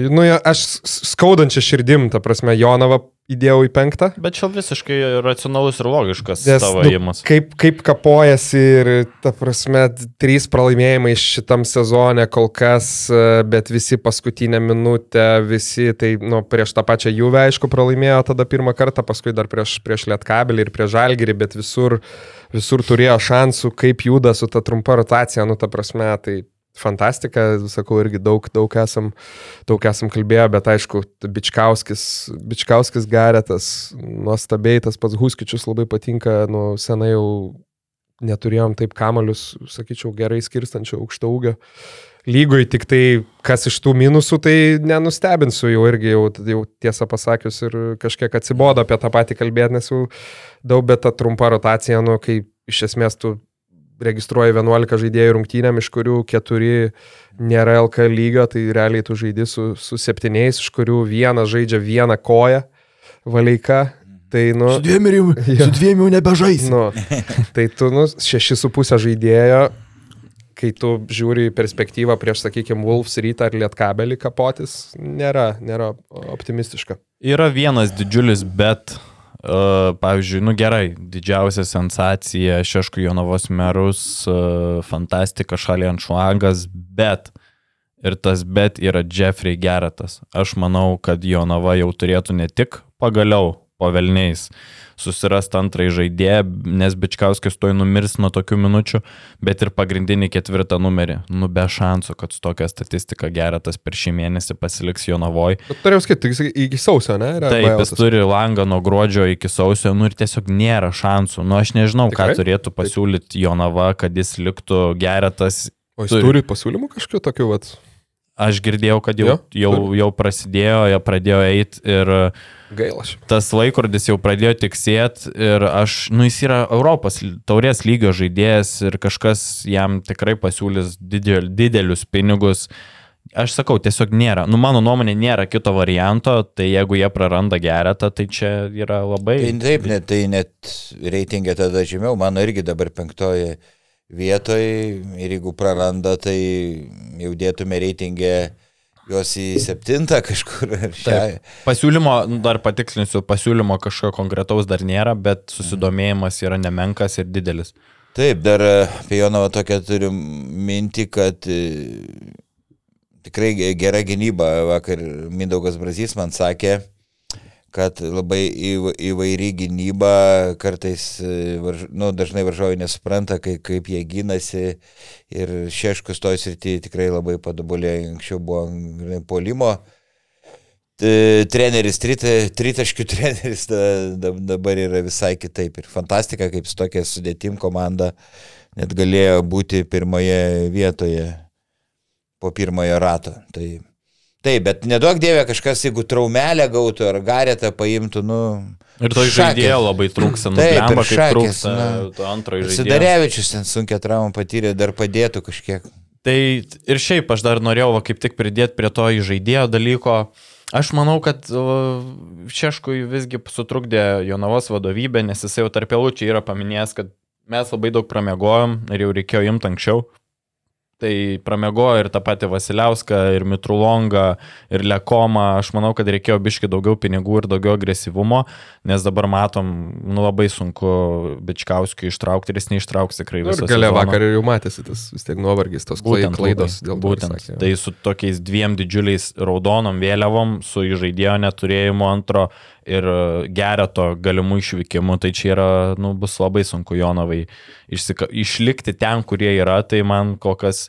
Nu, aš skaudančią širdim, ta prasme, Jonavą įdėjau į penktą. Bet čia visiškai racionalus ir logiškas Nes, tavo nu, įėjimas. Kaip, kaip kapojasi ir, ta prasme, trys pralaimėjimai šitam sezone kol kas, bet visi paskutinę minutę, visi, tai, nu, prieš tą pačią Juvę, aišku, pralaimėjo tada pirmą kartą, paskui dar prieš, prieš Lietkabelį ir prieš Žalgirį, bet visur uh, visur turėjo šansų, kaip juda su ta trumpa rotacija, nu ta prasme, tai fantastika, sakau, irgi daug, daug, esam, daug esam kalbėję, bet aišku, Bičkauskis, Bičkauskis Garetas, nuostabiai, tas pats Huskičius labai patinka, nu senai jau neturėjom taip kamalius, sakyčiau, gerai skirstančio aukšto ūgio lygoj, tik tai kas iš tų minusų, tai nenustebinsiu jau irgi, jau, jau tiesą pasakius, ir kažkiek atsibodo apie tą patį kalbėti, nes jau daug, bet ta trumpa rotacija, nu, kai iš esmės tu registruoji 11 žaidėjų rungtynėm, iš kurių 4 nėra LK lygio, tai realiai tu žaidži su, su 7, iš kurių vienas žaidžia vieną koją, valeika. Tai, nu, su dviem, jau, (laughs) ja. su dviem jau nebežais. Nu, tai tu, nu, 6,5 žaidėjo kai tu žiūri į perspektyvą prieš, sakykime, Wolfs rytą ar Lietkabelį kapotis, nėra, nėra optimistiška. Yra vienas didžiulis bet, uh, pavyzdžiui, nu gerai, didžiausia sensacija Šeškų Jonavos merus, uh, fantastika Šalian Šuangas, bet ir tas bet yra Jeffrey Geratas. Aš manau, kad Jonava jau turėtų ne tik pagaliau po velniais susirasti antrąjį žaidėją, nes Bičkauskis toj numirs nuo tokių minučių, bet ir pagrindinį ketvirtą numerį. Nu, be šansų, kad su tokia statistika geratas per šį mėnesį pasiliks Jonavoj. Bet turėjau sakyti, iki- sausio, ne? Yra Taip, jis turi langą nuo gruodžio iki sausio, nu ir tiesiog nėra šansų. Nu, aš nežinau, ką Tikrai? turėtų pasiūlyti Jonava, kad jis liktų geratas. O jis turi. turi pasiūlymų kažkokiu tokiu, vat, Aš girdėjau, kad jau, Jo, jau, jau prasidėjo, jie pradėjo eiti ir gaila tas laikrodis jau pradėjo tiksėti ir aš, nu jis yra Europos taurės lygio žaidėjas ir kažkas jam tikrai pasiūlys didel, didelius pinigus. Aš sakau, tiesiog nėra, nu mano nuomonė nėra kito varianto, tai jeigu jie praranda geretą, tai čia yra labai... Tai taip, net, tai net reitingė tada žemiau, mano irgi dabar penktoje vietoje ir jeigu praranda, tai jau dėtume reitingę juos į septintą kažkur. Taip. Pasiūlymo, nu, dar patikslinsiu, pasiūlymo kažko konkretaus dar nėra, bet susidomėjimas yra nemenkas ir didelis. Taip, dar e, apie Jonavą tokią turiu mintį, kad e, tikrai ge- gera gynyba. Vakar Mindaugas Brazys man sakė, kad labai įv- įvairi gynyba, kartais e, nu, dažnai varžovai nesupranta, kaip, kaip jie gynasi ir Šeškus toj srity tikrai labai padobulėjo, anksčiau buvo polimo. Treneris, trita- tritaškių (laughs) treneris da, da, dabar yra visai kitaip. Ir fantastika, kaip su tokia sudėtim komanda net galėjo būti pirmoje vietoje po pirmojo rato. Tai, taip, bet nedaug dievė kažkas, jeigu traumelę gautų ar garetą paimtų, nu... Ir to žaidėjo labai trūksa, nu, ir kaip trūksta na. to antrojo žaidėjo. Sidarevičius ten sunkia traumą patyrė, dar padėtų kažkiek. Tai ir šiaip aš dar norėjau va, kaip tik pridėti prie to žaidėjo dalyko. Aš manau, kad Šeškui visgi sutrukdė Jonavos vadovybė, nes jisai jau tarp eilučių yra paminėjęs, kad mes labai daug pramegojom ir jau reikėjo imti anksčiau. Tai pramiegojo ir tą patį Vasiliauską, ir Mitrulongą, ir Lekomą. Aš manau, kad reikėjo biški daugiau pinigų ir daugiau agresyvumo, nes dabar matom, nu labai sunku Bičkauskiui ištraukti ir jis neištrauks tikrai Nu, visą sezoną. vakar jau matėsi tas vis tiek nuovargis, tos Būtent, klaidos dėl to, būtent. sakė. Tai su tokiais dviem didžiuliais raudonom vėliavom, su žaidėjo neturėjimu antro ir e, gereto galimų išvykimų, tai čia yra, nu, bus labai sunku Jonavai išsika, išlikti ten, kurie yra, tai man kol kas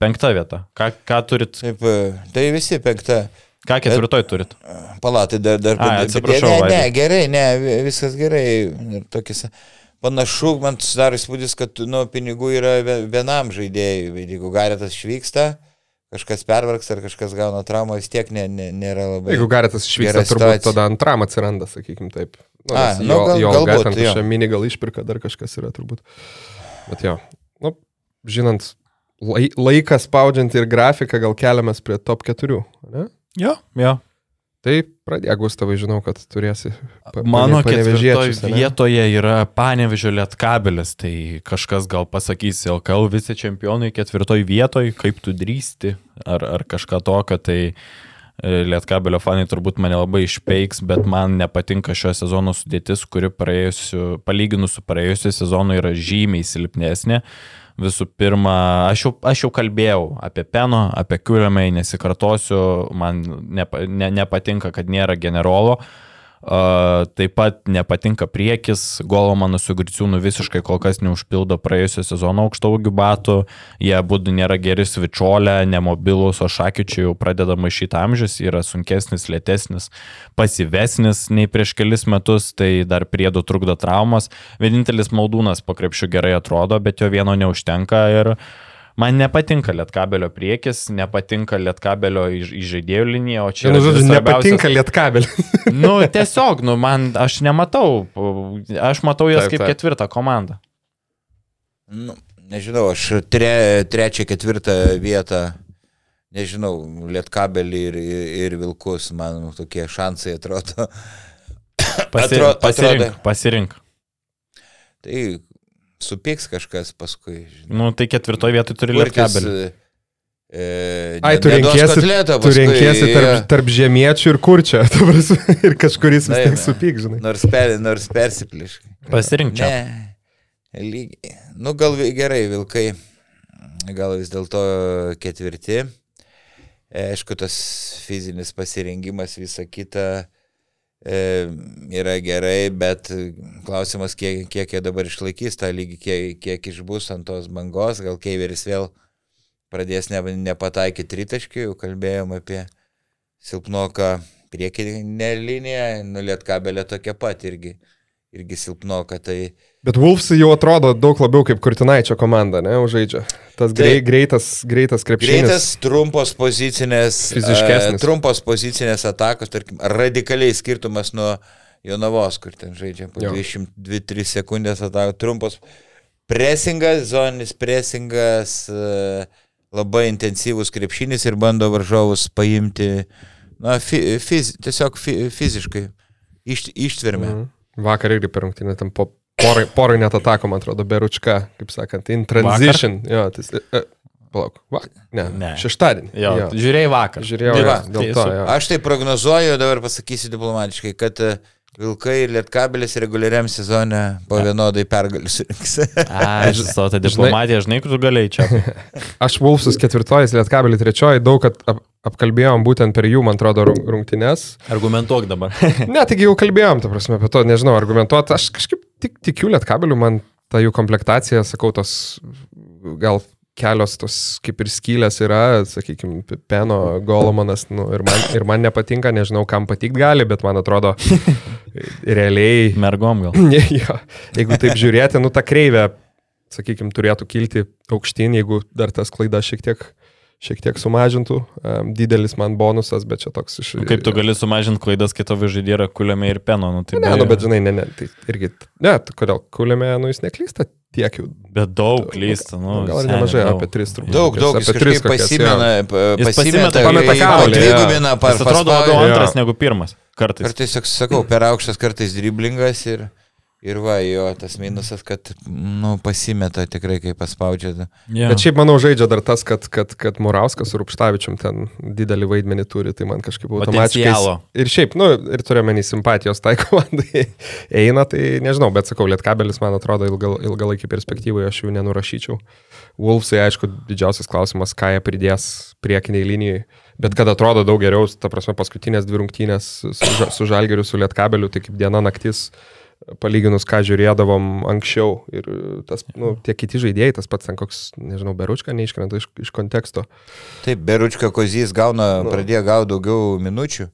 penkta vieta. Ką, ką turit, Taip, e, tai visi penkta. ką ketvirtoj turit? Palatai dar, dar bet- atsiprašau, Ne, ne, Vaidai. gerai, ne, vi- viskas gerai. Tokis, panašu, man susidaro įspūdis, kad nu, pinigų yra vie- vienam žaidėjui. Jeigu Garetas išvyksta, kažkas pervargs ar kažkas gauna traumą, vis tiek ne, ne, nėra labai. Jeigu Garetas išvyksta, turbūt tada antram atsiranda, sakykim taip. Nu, A, nu, jo, gal- jo galbūt, ten jo. kažkokia mini gal išpirka, dar kažkas yra turbūt. Bet jo, nu, žinant, lai, laiką spaudžiant ir grafiką, gal keliamės prie top 4. Ne? Jo, jo. Tai pradėk, Gustavai, žinau, kad turėsi. pa- Mano ketvirtoje vietoje yra Panevežio Lietkabelis, tai kažkas gal pasakys, LKL vice čempionai ketvirtoje vietoje, kaip tu drįsti, ar, ar kažką tokio, tai e, Lietkabelio fanai turbūt mane labai išpeiks, bet man nepatinka šio sezono sudėtis, kuri praėjusiu, palyginus su praėjusiu sezonu yra žymiai silpnesnė. Visų pirma, aš jau, aš jau kalbėjau apie Peno, apie Kiuriamai, nesikartosiu, man nepa, ne, nepatinka, kad nėra generolo. Uh, taip pat nepatinka priekis, Golomano su Griciūnu visiškai kol kas neužpildo praėjusio sezono aukštaugių batų, jie būdų nėra geri svičiolė, nemobilus, o šakyčiai jau pradeda maišyti amžius, yra sunkesnis, lėtesnis, pasyvesnis nei prieš kelis metus, tai dar priedo trukdo traumas. Vienintelis Maldūnas po krepšių gerai atrodo, bet jo vieno neužtenka ir Man nepatinka lietkabelio priekis, nepatinka lietkabelio iš- įžaidėjų linija, o čia... Yra žodžiu, nepatinka lietkabelį. (laughs) Nu, tiesiog, nu, man, aš nematau, aš matau jas Taip, kaip taip. ketvirtą komandą. Nu, nežinau, aš tre, trečią, ketvirtą vietą, nežinau, Lietkabelį ir, ir, ir Vilkus, man tokie šansai atrodo. Pasi, Atro- pasirink, atrodo- pasirink. Tai supyks kažkas paskui. žinai. Nu, tai ketvirtoje vietoje turi lietkabelį. E, Ai, ne- tu renkiesi, tu renkiesi tarp, tarp žemiečių ir kurčio. (laughs) ta prasme, Ir kažkuris vis tiek supyk, žinai. Nors, per, nors persipliškai. Pasirink čia. Ne, lygiai. Nu, gal gerai, vilkai. Gal vis dėlto ketvirti. E, Aišku, tas fizinis pasirengimas, visa kita e, yra gerai, bet klausimas, kiek, kiek jie dabar išlaikys tą lygį, kiek, kiek išbus ant tos bangos, gal Keiveris vėl pradės ne, nepataikyti tritaškių, jau kalbėjom apie silpnoką priekinę liniją, nuliet kabelė tokia pat irgi, irgi silpnoka. Tai... Bet Wolfsai jau atrodo daug labiau kaip Kurtinaičio komanda, ne, užaidžia. Tas grei, Taip. greitas, greitas krepšinis. Greitas, trumpos pozicinės, Fiziškesnis. e, trumpos pozicinės atakos, tarkim, radikaliai skirtumas nuo Jonavos, kur ten žaidžia po Jo. 22-3 sekundės atakos, trumpos presingas, zoninis presingas, e, labai intensyvus krepšinis ir bando varžovus paimti, na, fi, fiz, tiesiog fi, fiziškai iš, ištverme. Mhm. Vakar irgi per rungtynę tam po porai, porai net atako, man atrodo, Beručka, kaip sakant, in transition. Jo, tai, e, palauk, va, ne, Ne. šeštadienį. Jo, jo. žiūrėjai vakar. Žiūrėjau, Tai jo, va, dėl tai to. Jo. Aš tai prognozuoju, dabar pasakysiu diplomatiškai, kad e, Vilkai ir Lietkabelis reguliariam sezone po vienodai pergalius surinks. (laughs) A, aš savo tą diplomatiją, žinai, kur tu galėjai čia. (laughs) Aš Wolfsus ketvirtojas, Lietkabelį trečioji, daug ap, ap, apkalbėjom būtent per jų, man atrodo, rung- rungtynes. Argumentuok dabar. Ne, taigi jau kalbėjom, ta prasme, apie to, nežinau, argumentuoti. Aš kažkaip tik, tikiu Lietkabeliu, man ta jų komplektacija, sakau, tos gal kelios tos kaip ir skylės yra, sakykime, Peno, Golomanas, nu, ir, man, ir man nepatinka, nežinau, kam patikt gali, bet man atrodo, (laughs) realiai, Mergom gal. (laughs) jo, jeigu taip žiūrėti, nu, ta kreivė, sakykime, turėtų kilti aukštyn, jeigu dar tas klaida šiek tiek, šiek tiek sumažintų. Um, didelis man bonusas, bet čia toks iš... Kaip tu gali sumažinti klaidas, kai tavo žaidėjai yra kuliame ir peno? Nu, tai Ne, be- nu, bet žinai, ne, ne, tai irgi, ne, kodėl kulėme, nu, jis neklysta tiek jau. Bet daug klysta. Nu, gal ir nemažai, daug. apie tris turbūt. Daug, daug, Apie tris kažkaip kokias, pasimena, pa- Jis pasimeta, pasimeta, kamuolį, padvigubina, Jis atrodo labiau antras negu pirmas. Kartais. Kartais, sak- sakau, per aukštas kartais driblingas ir, ir va, jo, tas minusas, kad, nu, pasimeta tikrai, kai paspaudžia. Ja. Bet šiaip manau žaidžia dar tas, kad, kad, kad Murauskas su Rupštavičium ten didelį vaidmenį turi, tai man kažkaip automatiškai. Ir šiaip, nu, ir turiu menį simpatijos tai (laughs) komandai eina, tai nežinau, bet sakau, Lietkabelis man atrodo ilgal, ilgalaikį perspektyvą, aš jų nenurašyčiau. Wolfsai, aišku, didžiausias klausimas, ką jie pridės priekiniai linijai. Bet kad atrodo daug geriau, ta prasme, paskutinės dvi rungtynės su, su Žalgeriu, su Lietkabeliu, tai kaip diena naktis, palyginus, ką žiūrėdavom anksčiau. Ir tas, nu, tie kiti žaidėjai, tas pats ten koks, nežinau, Beručka neiškrenta iš, iš konteksto. Taip, Beručka Kozys gauna, Nu. pradėjo gauti daugiau minučių.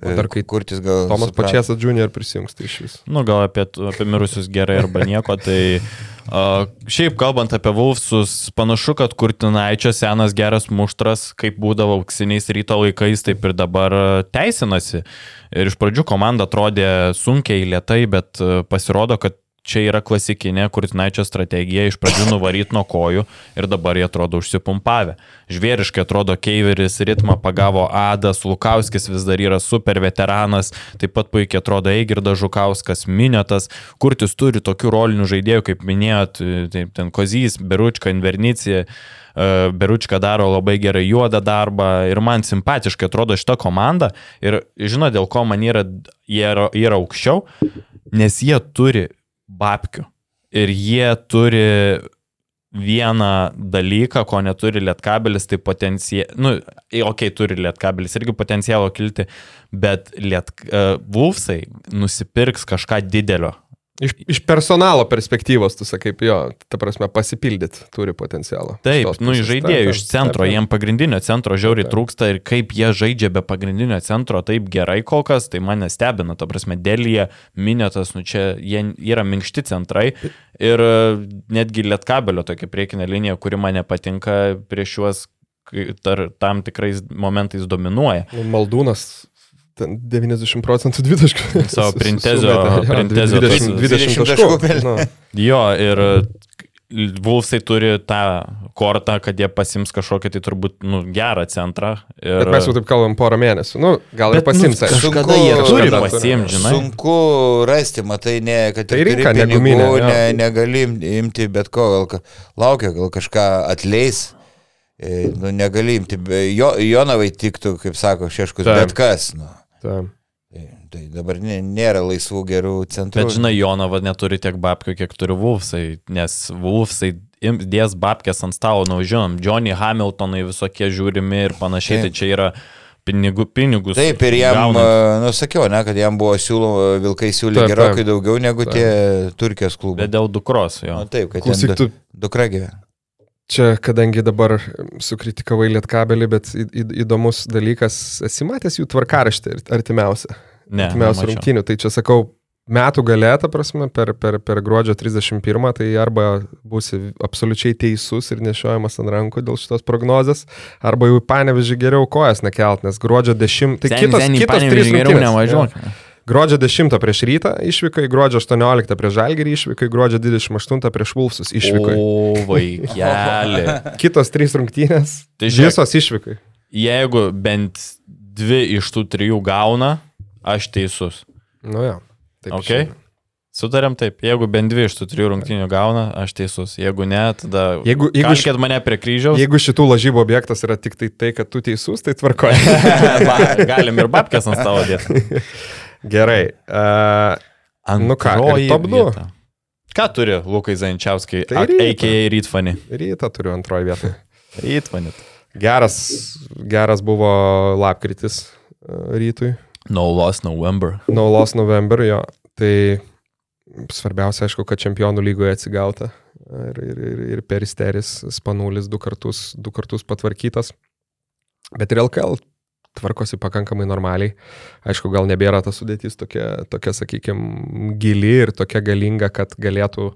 O dar kai kurtis gal... Tomas suprato. Pačiasas Junior prisijungs, tai iš vis. Nu, gal apie, apie mirusius gerai arba nieko. Tai šiaip kalbant apie Vulfsus, panašu, kad Kurtinaičio senas geras muštras, kaip būdavo auksiniais ryto laikais, taip ir dabar teisinasi. Ir iš pradžių komanda atrodė sunkiai, lietai, bet uh, pasirodo, kad čia yra klasikinė Kurtinaičio strategija iš pradžių nuvaryti nuo kojų ir dabar jie atrodo užsipumpavę. Žvėriškai atrodo Keiveris, ritmą pagavo Adas, Lukauskis vis dar yra super veteranas, taip pat puikiai atrodo Eigirdas Žukauskas, Minėtas, Kurtis turi tokių rolinių žaidėjų, kaip minėjot, taip, ten Kozys, Beručka, Invernicija. e, Beručka daro labai gerai juodą darbą ir man simpatiškai atrodo šita komanda ir žino, dėl ko man yra, jie yra, yra aukščiau, nes jie turi babkių. Ir jie turi vieną dalyką, ko neturi lietkabelis, tai potenciją, nu, okay, turi lietkabelis irgi potencialo kilti, bet liet, uh, Vulfsai nusipirks kažką didelio. Iš, iš personalo perspektyvos, tu sakai, jo, ta prasme, pasipildyti turi potencialą. Taip, Iš nu, pusės. žaidėjų iš centro, taip. jiem pagrindinio centro žiauriai Taip. trūksta ir kaip jie žaidžia be pagrindinio centro taip gerai kol kas, tai mane stebina, ta prasme, dėlyje, minėtas, nu čia jie yra minkšti centrai ir e, netgi lietkabelio tokia priekinė linija, kuri man nepatinka prieš juos tar, tam tikrais momentais dominuoja. Nu, Maldūnas ten 90 procentų dvitaškų. Savo (laughs) su- printezio- printezio 20, tas- 20 20 taškų. Nu, Jo, ir Vulfsai turi tą kortą, kad jie pasims kažkokį tai turbūt nu, gerą centrą. Ir... Bet mes jau taip kalbam porą mėnesių. Nu, gal ir Bet, nu, pasims. aišku. kažkada jie turi pasiimti, žinai. Sunku rasti, matai, ne, kad Tai ir rinka, ne pinigų, guminė, jo. ne, negali im- imti bet ko, gal laukia, gal kažką atleis. E, Nu, negali imti, jo, Jonavai tiktų, kaip sako Šeškus, Taip. bet kas. Nu. Taip. Tai, tai dabar nė- nėra laisvų gerų centrų. Bet žinai, Jonava neturi tiek babkių, kiek turi Vulfsai, nes Vulfsai im- dės babkės ant stalo, nu žinom, Johnny Hamiltonai visokie žiūrimi ir panašiai, Taip. tai čia yra pinigų, pinigus. Taip, ir jam, gaunant. nu sakiau, ne, kad jam buvo siūloma, vilkai siūlė Taip, gerokai taip. daugiau negu Taip. tie Turkijos klubai. Bet dėl dukros jo. Nu, taip, kad Klausyk, ten tu du- dukra gyvena. Čia, kadangi dabar sukritikavai lietkabelį, bet į, į, įdomus dalykas, esi matęs jų tvarkaraštį artimiausią. Ne, artimiausių nemačiau. rungtynių. Tai čia sakau, metų galė, ta prasme, per, per, per gruodžio 31, tai arba būsi absoliučiai teisus ir nešiojamas ant rankų dėl šitos prognozės, arba jau panevežį geriau kojas nekelt, nes gruodžio 10, tai Seni, kitos, seni, kitos trys geriau rungtynės. nevažiuok. Gruodžio 10 prieš rytą išvykai, gruodžio 18 prieš žalgerį išvykai, gruodžio 28 prieš Vulfsus išvykai. O, vaikeli. (laughs) Kitos trys rungtynės, Tai žiūrėk. visos išvykai. Jeigu bent dvi iš tų trijų gauna, aš teisus. Nu jo. Taip Ok? išeina. Sutarėm taip, jeigu bent dvi iš tų trijų rungtynių gauna, aš teisus. Jeigu ne, tada... Jeigu, jeigu, š- Kalkėt mane prie kryžiaus. jeigu šitų lažybų objektas yra tik tai tai, kad tu teisus, tai tvarkoja. (laughs) Va, galim ir babkės ant stalo dėti. (laughs) Gerai. Uh, Nu ką, Antroji top du? vieta. Ką turi Lukai Zančiauskai, Tai. AKA Rytfani? rytą turiu antroji vietą. (laughs) Rytfani. Geras, geras buvo lapkritis rytui. No loss November. No loss November, jo. Tai svarbiausia, aišku, kad čempionų lygoje atsigauta. Ir, ir, ir, ir peristeris, spanulis du kartus, du kartus patvarkytas. Bet ir LKL tvarkosi pakankamai normaliai. Aišku, gal nebėra ta sudėtis tokia, tokia sakykime, gili ir tokia galinga, kad galėtų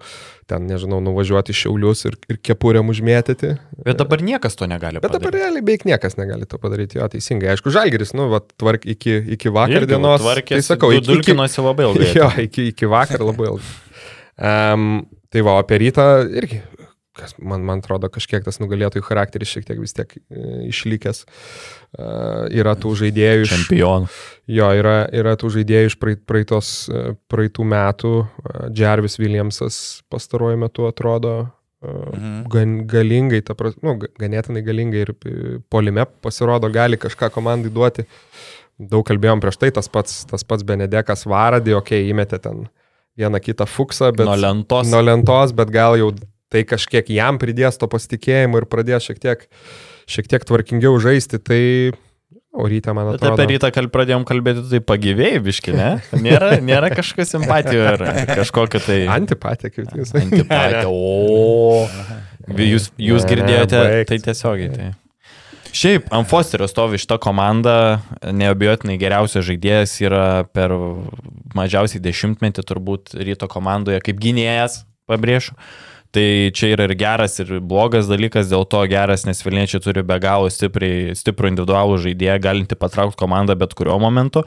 ten, nežinau, nuvažiuoti šiaulius ir, ir kepurėm užmėtyti. Bet dabar niekas to negali Bet dabar padaryti. realiai beveik niekas negali to padaryti, jo teisingai. Aišku, žalgeris, nu, va, tvark iki, iki vakar Irgi dienos. Tvarkėsi, tai sakau, iki, iki, dulkinosi labai ilgai. (laughs) jo, iki, iki vakar labai ilgai. Um, tai va, apie rytą irgi, kas man, man atrodo, kažkiek tas nugalėtojų charakteris šiek tiek vis tiek e, išlikęs. Uh, yra tų žaidėjų iš... Čempionų. Jo, yra, yra tų žaidėjų iš praeit- praeitos, e, praeitų metų. Jarvis Williamsas pastaruoju metu atrodo e, Mhm. gan, galingai, ta pras, nu, ga- ganėtinai galingai ir e, polime pasirodo, gali kažką komandai duoti. Daug kalbėjom prieš tai, tas pats, tas pats Benedekas Varadį, okei, okay, įmetė ten vieną kitą fuksą, bet Nuo lentos. nuo lentos, bet gal jau tai kažkiek jam pridės to pasitikėjimo ir pradės šiek tiek, šiek tiek tvarkingiau žaisti, tai o ryte, man Bet atrodo. apie rytą kal pradėjom kalbėti, tai pagyvėjai biški, ne? Nėra, nėra kažkokios simpatijų ar kažkokio tai... Antipatija, kaip jūs. Antipatija. O. Jūs, jūs girdėjote tai tiesiogiai. Tai. Šiaip, ant Fosterio stovi šita komanda, neabejotinai geriausias žaidėjas yra per mažiausiai dešimtmetį turbūt ryto komandoje kaip gynėjas, pabrėšiu. Tai čia yra ir geras, ir blogas dalykas, dėl to geras, nes Vilniečiai turi be galo stipriai, stiprų individualų žaidėją, galinti patraukti komandą bet kuriuo momentu.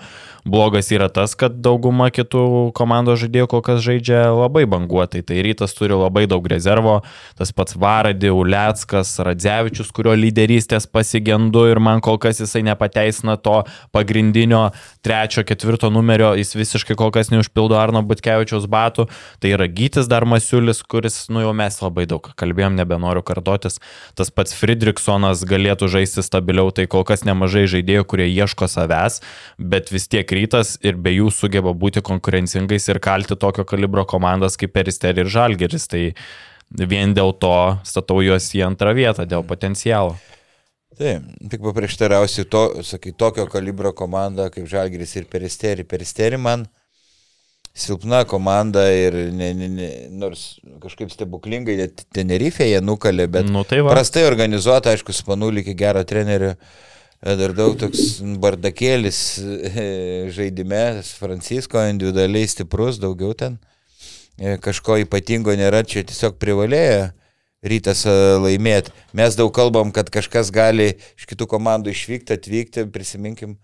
Blogas yra tas, kad dauguma kitų komandos žaidėjų kol kas žaidžia labai banguotai. Tai rytas turi labai daug rezervo, tas pats Varadį, Uleckas, Radzevičius, kurio lyderystės pasigendu ir man kol kas jisai nepateisina to pagrindinio trečio, ketvirto numerio, jis visiškai kol kas neužpildo Arno Butkevičiaus batų. Tai yra Gytis dar Masiulis, kuris, nu jau mes labai daug kalbėjom, nebenoriu kartotis. Tas pats Friedrichsonas galėtų žaisti stabiliau, tai kol kas nemažai žaidėjų, kurie ieško savęs, bet vis tiek rytas ir be jų sugeba būti konkurencingais ir kalti tokio kalibro komandas kaip Peristeri ir Žalgeris. Tai vien dėl to statau juos į antrą vietą, dėl potencialo. Taip, tik paprieštarausiu, to, sakai, tokio kalibro komanda kaip Žalgiris ir Peristeri. Peristeri man silpna komanda ir ne, ne, ne, nors kažkaip stebuklingai Tenerife'je nukalė, bet Nu tai va. prastai organizuota, aišku, Spanulį iki gero trenerio. e, Dar daug toks bardakėlis e, žaidime, Francisko individualiai stiprus, daugiau ten. E, Kažko ypatingo nėra, čia tiesiog privalėjo rytas laimėti. Mes daug kalbam, kad kažkas gali iš kitų komandų išvykti, atvykti, prisiminkim,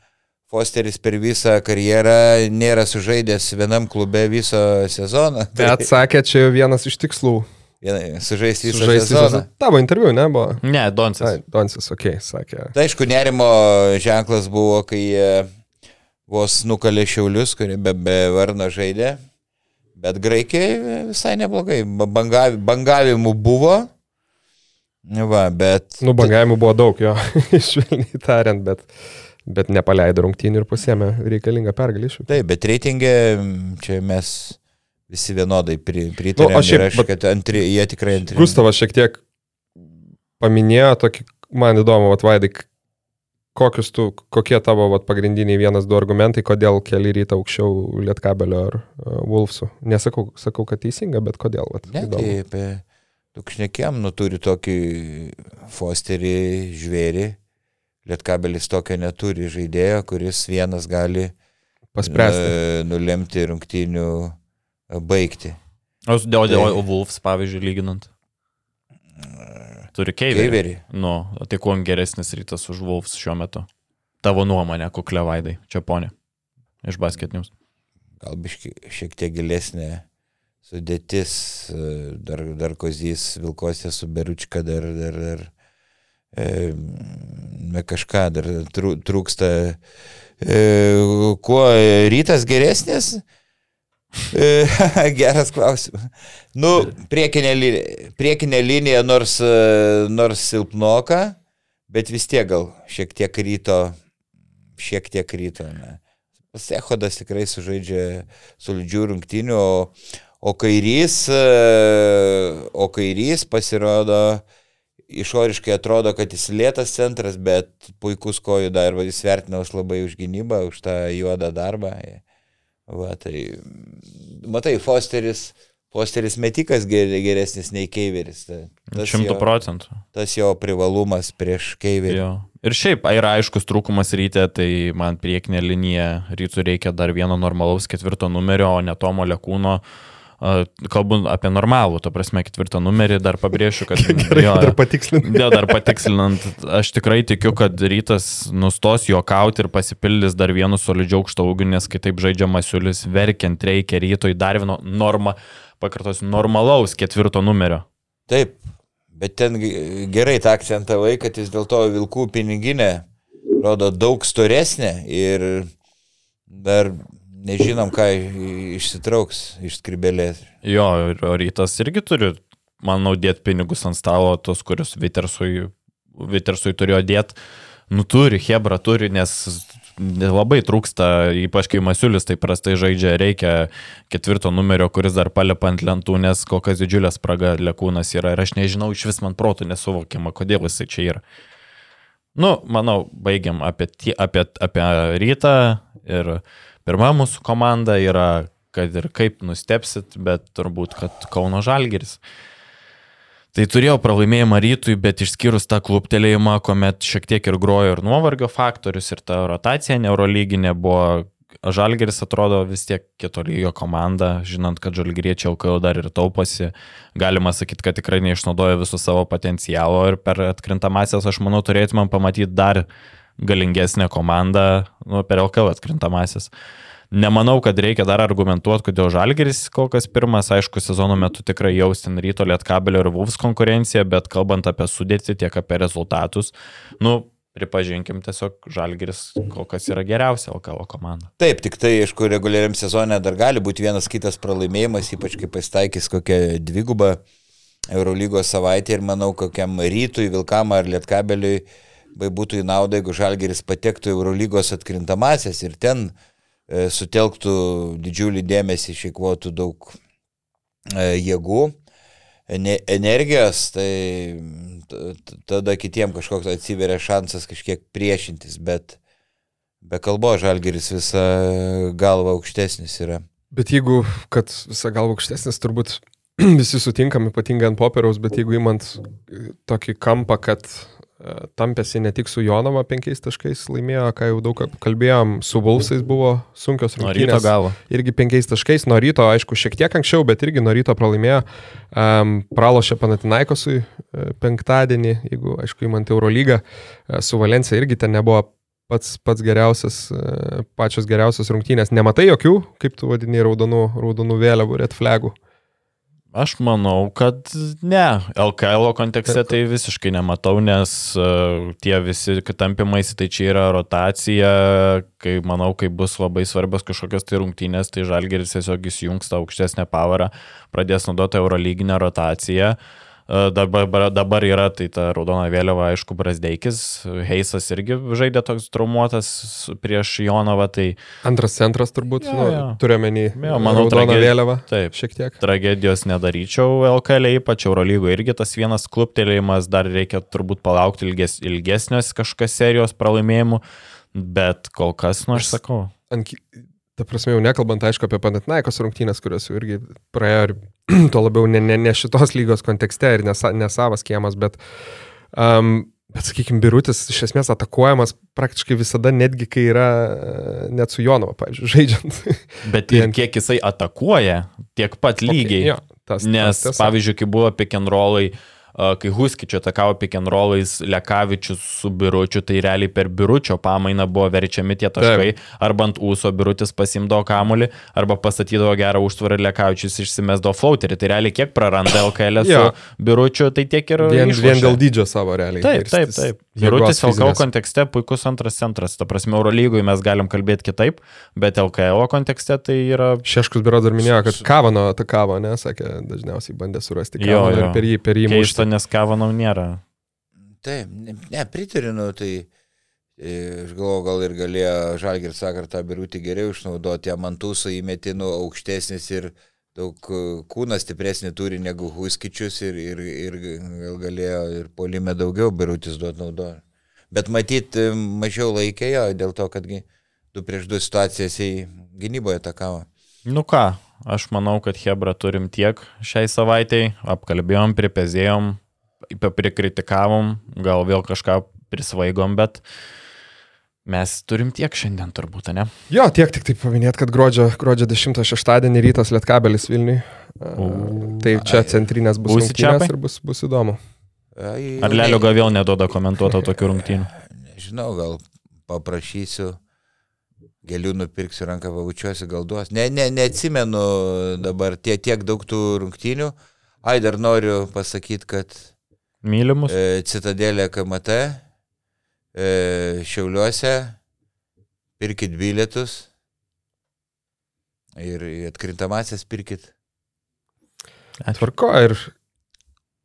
Fosteris per visą karjerą nėra sužaidęs vienam klube viso sezoną. Bet (laughs) sakė, čia vienas iš tikslų. Sužaisti visą Sužaisti sezoną. sezoną. Tavo interviu, ne, buvo? Ne, Donsas. Ai, Donsis, okei, okay, sakė. Tai aišku, nerimo ženklas buvo, kai jie vos nukalė šiaulius, kurie be, be varno žaidė. Bet graikiai visai neblogai. Ba- Bangavi, bangavimų buvo. Va, bet... Nu, bangavimų buvo daug, jo, (laughs) švelniai tariant, bet, bet nepaleido rungtynių ir pasėmė reikalingą pergalį iš jų. Taip, bet reitingė čia mes visi vienodai pri, pritarėme. Nu, aš šiaip- aš, kad antri, jie tikrai antri. Gustavas šiek tiek paminėjo tokį, man įdomu, vat Vaidai, k- kokius tu, kokie tavo vat, pagrindiniai vienas, du argumentai, kodėl keli rytą aukščiau Lietkabelio ar uh, Wolfsų? Nesakau, sakau, kad teisinga, bet kodėl? Vat, Ne, įdomu. tai apie Tukšnekiam, nu turi tokį Fosterį žvėrį. Lietkabelis tokio neturi žaidėjo, kuris vienas gali Paspręsti. e, nulemti rungtynių e, baigti. O su- dėl, Tai- dėl Wolves, pavyzdžiui, lyginant. Turi keiverį. Keiverį. Nu, o tai kuo geresnis rytas už Wolves šiuo metu? Tavo nuomonė, kuklė vaidai, čia ponė. Iš basket news. Gal biški šiek tiek gilesnė sudėtis, e, dar, dar kozys Vilkose su Beručka, dar, dar, dar kažką, dar trū, trūksta. E, kuo rytas geresnis? E, (laughs) geras klausimas. Nu, priekinė, priekinė linija nors, e, nors silpnoka, bet vis tiek gal šiek tiek ryto, šiek tiek ryto. Ne. Sehodas tikrai sužaidžia solidžių rungtynių, o, o kairys, o kairys pasirodo, išoriškai atrodo, kad jis lėtas centras, bet puikus kojų darbas, jis vertinamas labai už gynybą, už tą juodą darbą. Va, tai, matai, Fosteris, Fosteris metikas ger- geresnis nei Keiveris. Tai, Šimtų procentų. tas jo privalumas prieš Keiverį. Jo. Ir šiaip yra aiškus trūkumas ryte, tai man priekinė linija rytų reikia dar vieno normalaus ketvirto numerio, o ne Tomo Lekūno. A, Kalbant apie normalų, to prasme, ketvirtą numerį, dar pabrėšiu, kad... (laughs) Gerai, jo, dar patikslinti. Ne, dar patikslinant, aš tikrai tikiu, kad rytas nustos juokauti ir pasipildys dar vienu solidžiu aukšto ūgiu, nes kitaip žaidžia Masiulis, verkiant reikia rytoj dar vieno norma, pakartosiu, normalaus ketvirto numerio. Taip, bet ten ge- gerai tą akcentavai, kad vis dėlto Vilkų piniginė rodo daug storesnė ir dar nežinom, ką išsitrauks iš skribelės. Jo, ir rytas irgi turi, manau, dėti pinigus ant stalo, tos, kuriuos Vitersui, Vitersui turėjo dėti. Nu turi, Hebra turi, nes labai trūksta, ypač kai Masiulis taip prastai žaidžia, reikia ketvirto numerio, kuris dar palipa ant lentų, nes kokias didžiulės spraga lekūnas yra ir aš nežinau, iš vis man protų nesuvokiama, kodėl jisai čia yra. Nu, manau, baigiam apie, tie, apie, apie rytą ir pirma mūsų komanda yra, kad ir kaip nustepsit, bet turbūt, kad Kauno Žalgeris. Tai turėjau pralaimėjimą rytui, bet išskyrus tą klubtelėjimą, kuomet šiek tiek ir grojo ir nuovargio faktorius, ir ta rotacija neurolyginė buvo, Žalgeris atrodo vis tiek kito lygio komanda, žinant, kad Žalgeriečiai LKL dar ir tauposi, galima sakyti, kad tikrai neišnaudoja viso savo potencialo ir per atkrintamasias, aš manau, turėtumėm pamatyti dar galingesnę komandą nu, per LKL atkrintamasias. Nemanau, kad reikia dar argumentuoti, kodėl Žalgeris kol kas pirmas, aišku, sezono metu tikrai jaustin ryto lietkabelio ir Vuvs konkurenciją, bet kalbant apie sudėtį, tiek apie rezultatus, nu, pripažinkim, tiesiog Žalgeris kol kas yra geriausia LKL komanda. Taip, tik tai, aišku, reguliariam sezone dar gali būti vienas kitas pralaimėjimas, ypač kai pasitaikys kokia dviguba Eurolygos savaitė ir manau, kokiam rytui, Vilkam ar Lietkabeliui bai būtų į naudą, jeigu Žalgeris patektų į Eurolygos atkrintamasias ir ten e, sutelktų didžiulį dėmesį, išeikvotų daug e, jėgų, ene- energijos, tai tada kitiem kažkoks atsiveria šansas kažkiek priešintis, bet be kalbo Žalgeris visą galvą aukštesnis yra. Bet jeigu, kad visą galvą aukštesnis, turbūt (clears throat) visi sutinkam, ypatingai ant popieriaus, bet jeigu įmant e, tokį kampą, kad tampėsi ne tik su Jonava penkiais taškais laimėjo, ką jau daug kalbėjom, su Vulsais buvo sunkios Nuo ryto rungtynės. galo. Irgi penkiais taškais, nuo ryto, aišku, šiek tiek anksčiau, bet irgi nuo ryto pralaimėjo. Um, pralošė Panatinaikosui e, penktadienį, jeigu, aišku, įmant Eurolygą, e, su Valencija irgi ten nebuvo pats, pats geriausias, e, pačios geriausios rungtynės. Nematai jokių, kaip tu vadini, raudonų, raudonų vėliavų, red flagų. Aš manau, kad ne. LKL kontekste tai visiškai nematau, nes uh, tie visi tampimaisi, tai čia yra rotacija, kai manau, kai bus labai svarbios kažkokios tai rungtynės, tai Žalgeris tiesiog įsijungs tą aukštesnę pavarą, pradės naudoti Eurolyginę rotaciją. E, Dabar, dabar yra tai ta raudona vėliava, aišku, Brasdeikis, Heisas irgi žaidė toks traumuotas prieš Jonovą, tai Antras centras turbūt, Jo, nu, jo. turiuomenį. Jo, manau, raudoną tragedija- vėliavą. taip. Šiek tiek. tragedijos nedaryčiau LKL, ypač Eurolygoje irgi tas vienas kluptelėjimas, dar reikia turbūt palaukti ilges, ilgesnės kažkokios serijos pralaimėjimų, bet kol kas, nu aš sakau. ant, ta prasme, jau nekalbant, aišku, apie Panatinaikos rungtynės, kurios jau irgi praėjo ir (clears throat) tuo labiau ne, ne, ne šitos lygos kontekste ir ne, sa- ne savas kiemas, bet, um, bet sakykime, Birutis iš esmės atakuojamas praktiškai visada, netgi kai yra e, net su Jonovo, pavyzdžiui, (laughs) žaidžiant. Bet ir Vien- kiek jisai atakuoja, tiek pat lygiai. Okay, jo, tas, Nes, tas tiesa. pavyzdžiui, kai buvo pick and rollai, a, kai Huskičio atakavo pick and rollais Lekavičius su Biručiu, tai realiai per Biručio pamainą buvo verčiami tie taškai, arba ant ūso Birutis pasimdavo kamulį, arba pastatydavo gerą užtvarą ir Lekavičius išsimesdavo flauterį. Tai realiai kiek praranda LKL su Jo. Biručiu, tai tiek ir... Vien, išlošia. vien dėl dydžio savo realiai. Taip, taip, taip. LKL fizinės. kontekste puikus antras centras. Ta prasme, Eurolygoje mes galim kalbėti kitaip, bet LKL kontekste tai yra... Šeškus biuras dar minėjo, kad Kavano atakavo, ne, sakė, dažniausiai bandė surasti Jo, Kavaną jo. ir per jį, per jį. Keista, nes Kavanau nėra. Taip, ne, ne pritarinu, tai e, aš galvoju, gal ir galėjo Žalgiris sakar tą birutį geriau išnaudoti, jam ant ūsų įmetinu aukštesnis ir daug e, kūną stipresnį turi negu Huskičius ir, ir, ir gal galėjo ir polime daugiau birutis duoti naudoja. Bet matyt, e, mažiau laikė jo, dėl to, kad du prieš du situacijas į gynyboje atakavo. Nu ką, aš manau, kad Hebra turim tiek šiai savaitėjai, apkalbėjom, pripezėjom, prikritikavom, gal vėl kažką prisvaigom, bet mes turim tiek šiandien turbūt, ne? Jo, tiek tik tai paminėt, kad gruodžio, gruodžio 10 šeštadienį rytas Lietkabelis Vilniui. O, Tai čia centrinės bus rungtynės ir bus, bus įdomu. Ai, Ar Lelio gal vėl neduoda komentuoto tokių rungtynių? Nežinau, gal paprašysiu, gėlių nupirksiu ranką, pabučiuosiu, gal duos. Ne, ne, neatsimenu dabar tie, tiek daug tų rungtynių. Ai, dar noriu pasakyti, kad Mylimus? e, Citadelė KMT, Šiauliuose, pirkit bilietus ir atkrintamasis pirkit. Tvarko ir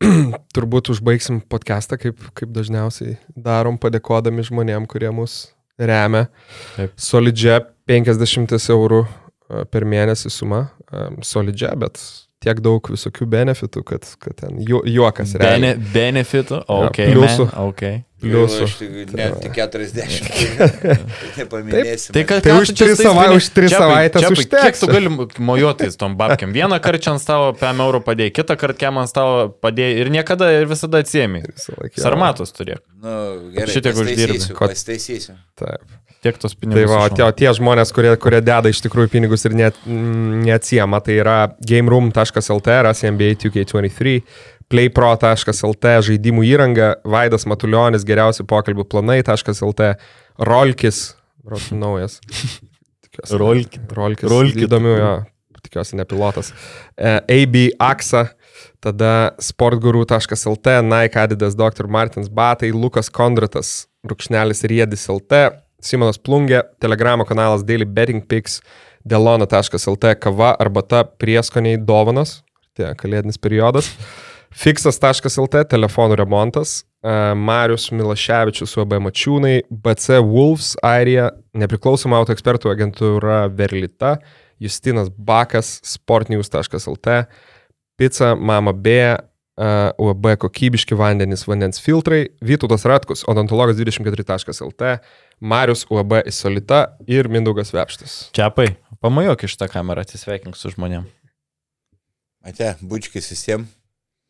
(clears throat) turbūt užbaigsim podcastą, kaip, kaip dažniausiai darom, padėkodami žmonėm, kurie mus remia. Taip. Solidžia 50 eurų e, per mėnesį suma. E, Solidžia, bet tiek daug visokių benefitų, kad, kad ten ju, juokas Bene, realiai. benefitų, ok. pliusų. man, okay. Pliusų. Aš tik- Net tik 40. Nepaminėsim. Tai, kad, Tai ką už tu čia tris su tais savai- Čiapai, užteks. Kiek tu gali mojuotis tom babkiam? Vieną kartą čia ant stalo 5 eurų padėjai, kitą kartą kiam ant stalo padėjai ir niekada ir visada atsiemi. Sarmatus turėk. Nu, gerai, Šitiek Ko- Pasitaisysiu. Taip. Tiek tos Tai pinigus. va, o išmok. tie, tie žmonės, kurie, kurie deda iš tikrųjų pinigus ir net, neatsiema, tai yra gameroom.lt, rasi NBA 2K23, playpro.lt, žaidimų įranga, Vaidas Matuljonis, geriausi pokalbių planai.lt, Rolkis, Rolkis naujas. Tikiuosi- Rolkit. Rolkis. Rolkit. Įdomių, jo, tikiuosi ne pilotas. E, AB AXA, tada sportguru.lt, Nike Adidas, Dr. Martins Batai, Lukas Kondratas, Rukšnelis Riedis LT, Simonas Plungė, Telegramo kanalas Daily Betting Picks, delona.lt, kava, arbata, prieskoniai, dovanas, tie kalėdinis periodas. Fixas.lt, telefonų remontas, e, Marius Milaševičius, UAB Mačiūnai, BC Wolves, Airija, nepriklausoma auto ekspertų agentūra Verlita, Justinas Bakas, sportnews.lt, Pizza, Mama B, e, UAB kokybiški vandenys, vandens filtrai, Vytautas Ratkus, odontologas24.lt, Marius UAB Isolita ir Mindaugas Vepštas. Čiapai, pamajok iš tą kamerą, atsisveikink su žmonėm. Ate, bučkis visiems.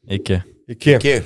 Iki. Iki. Iki.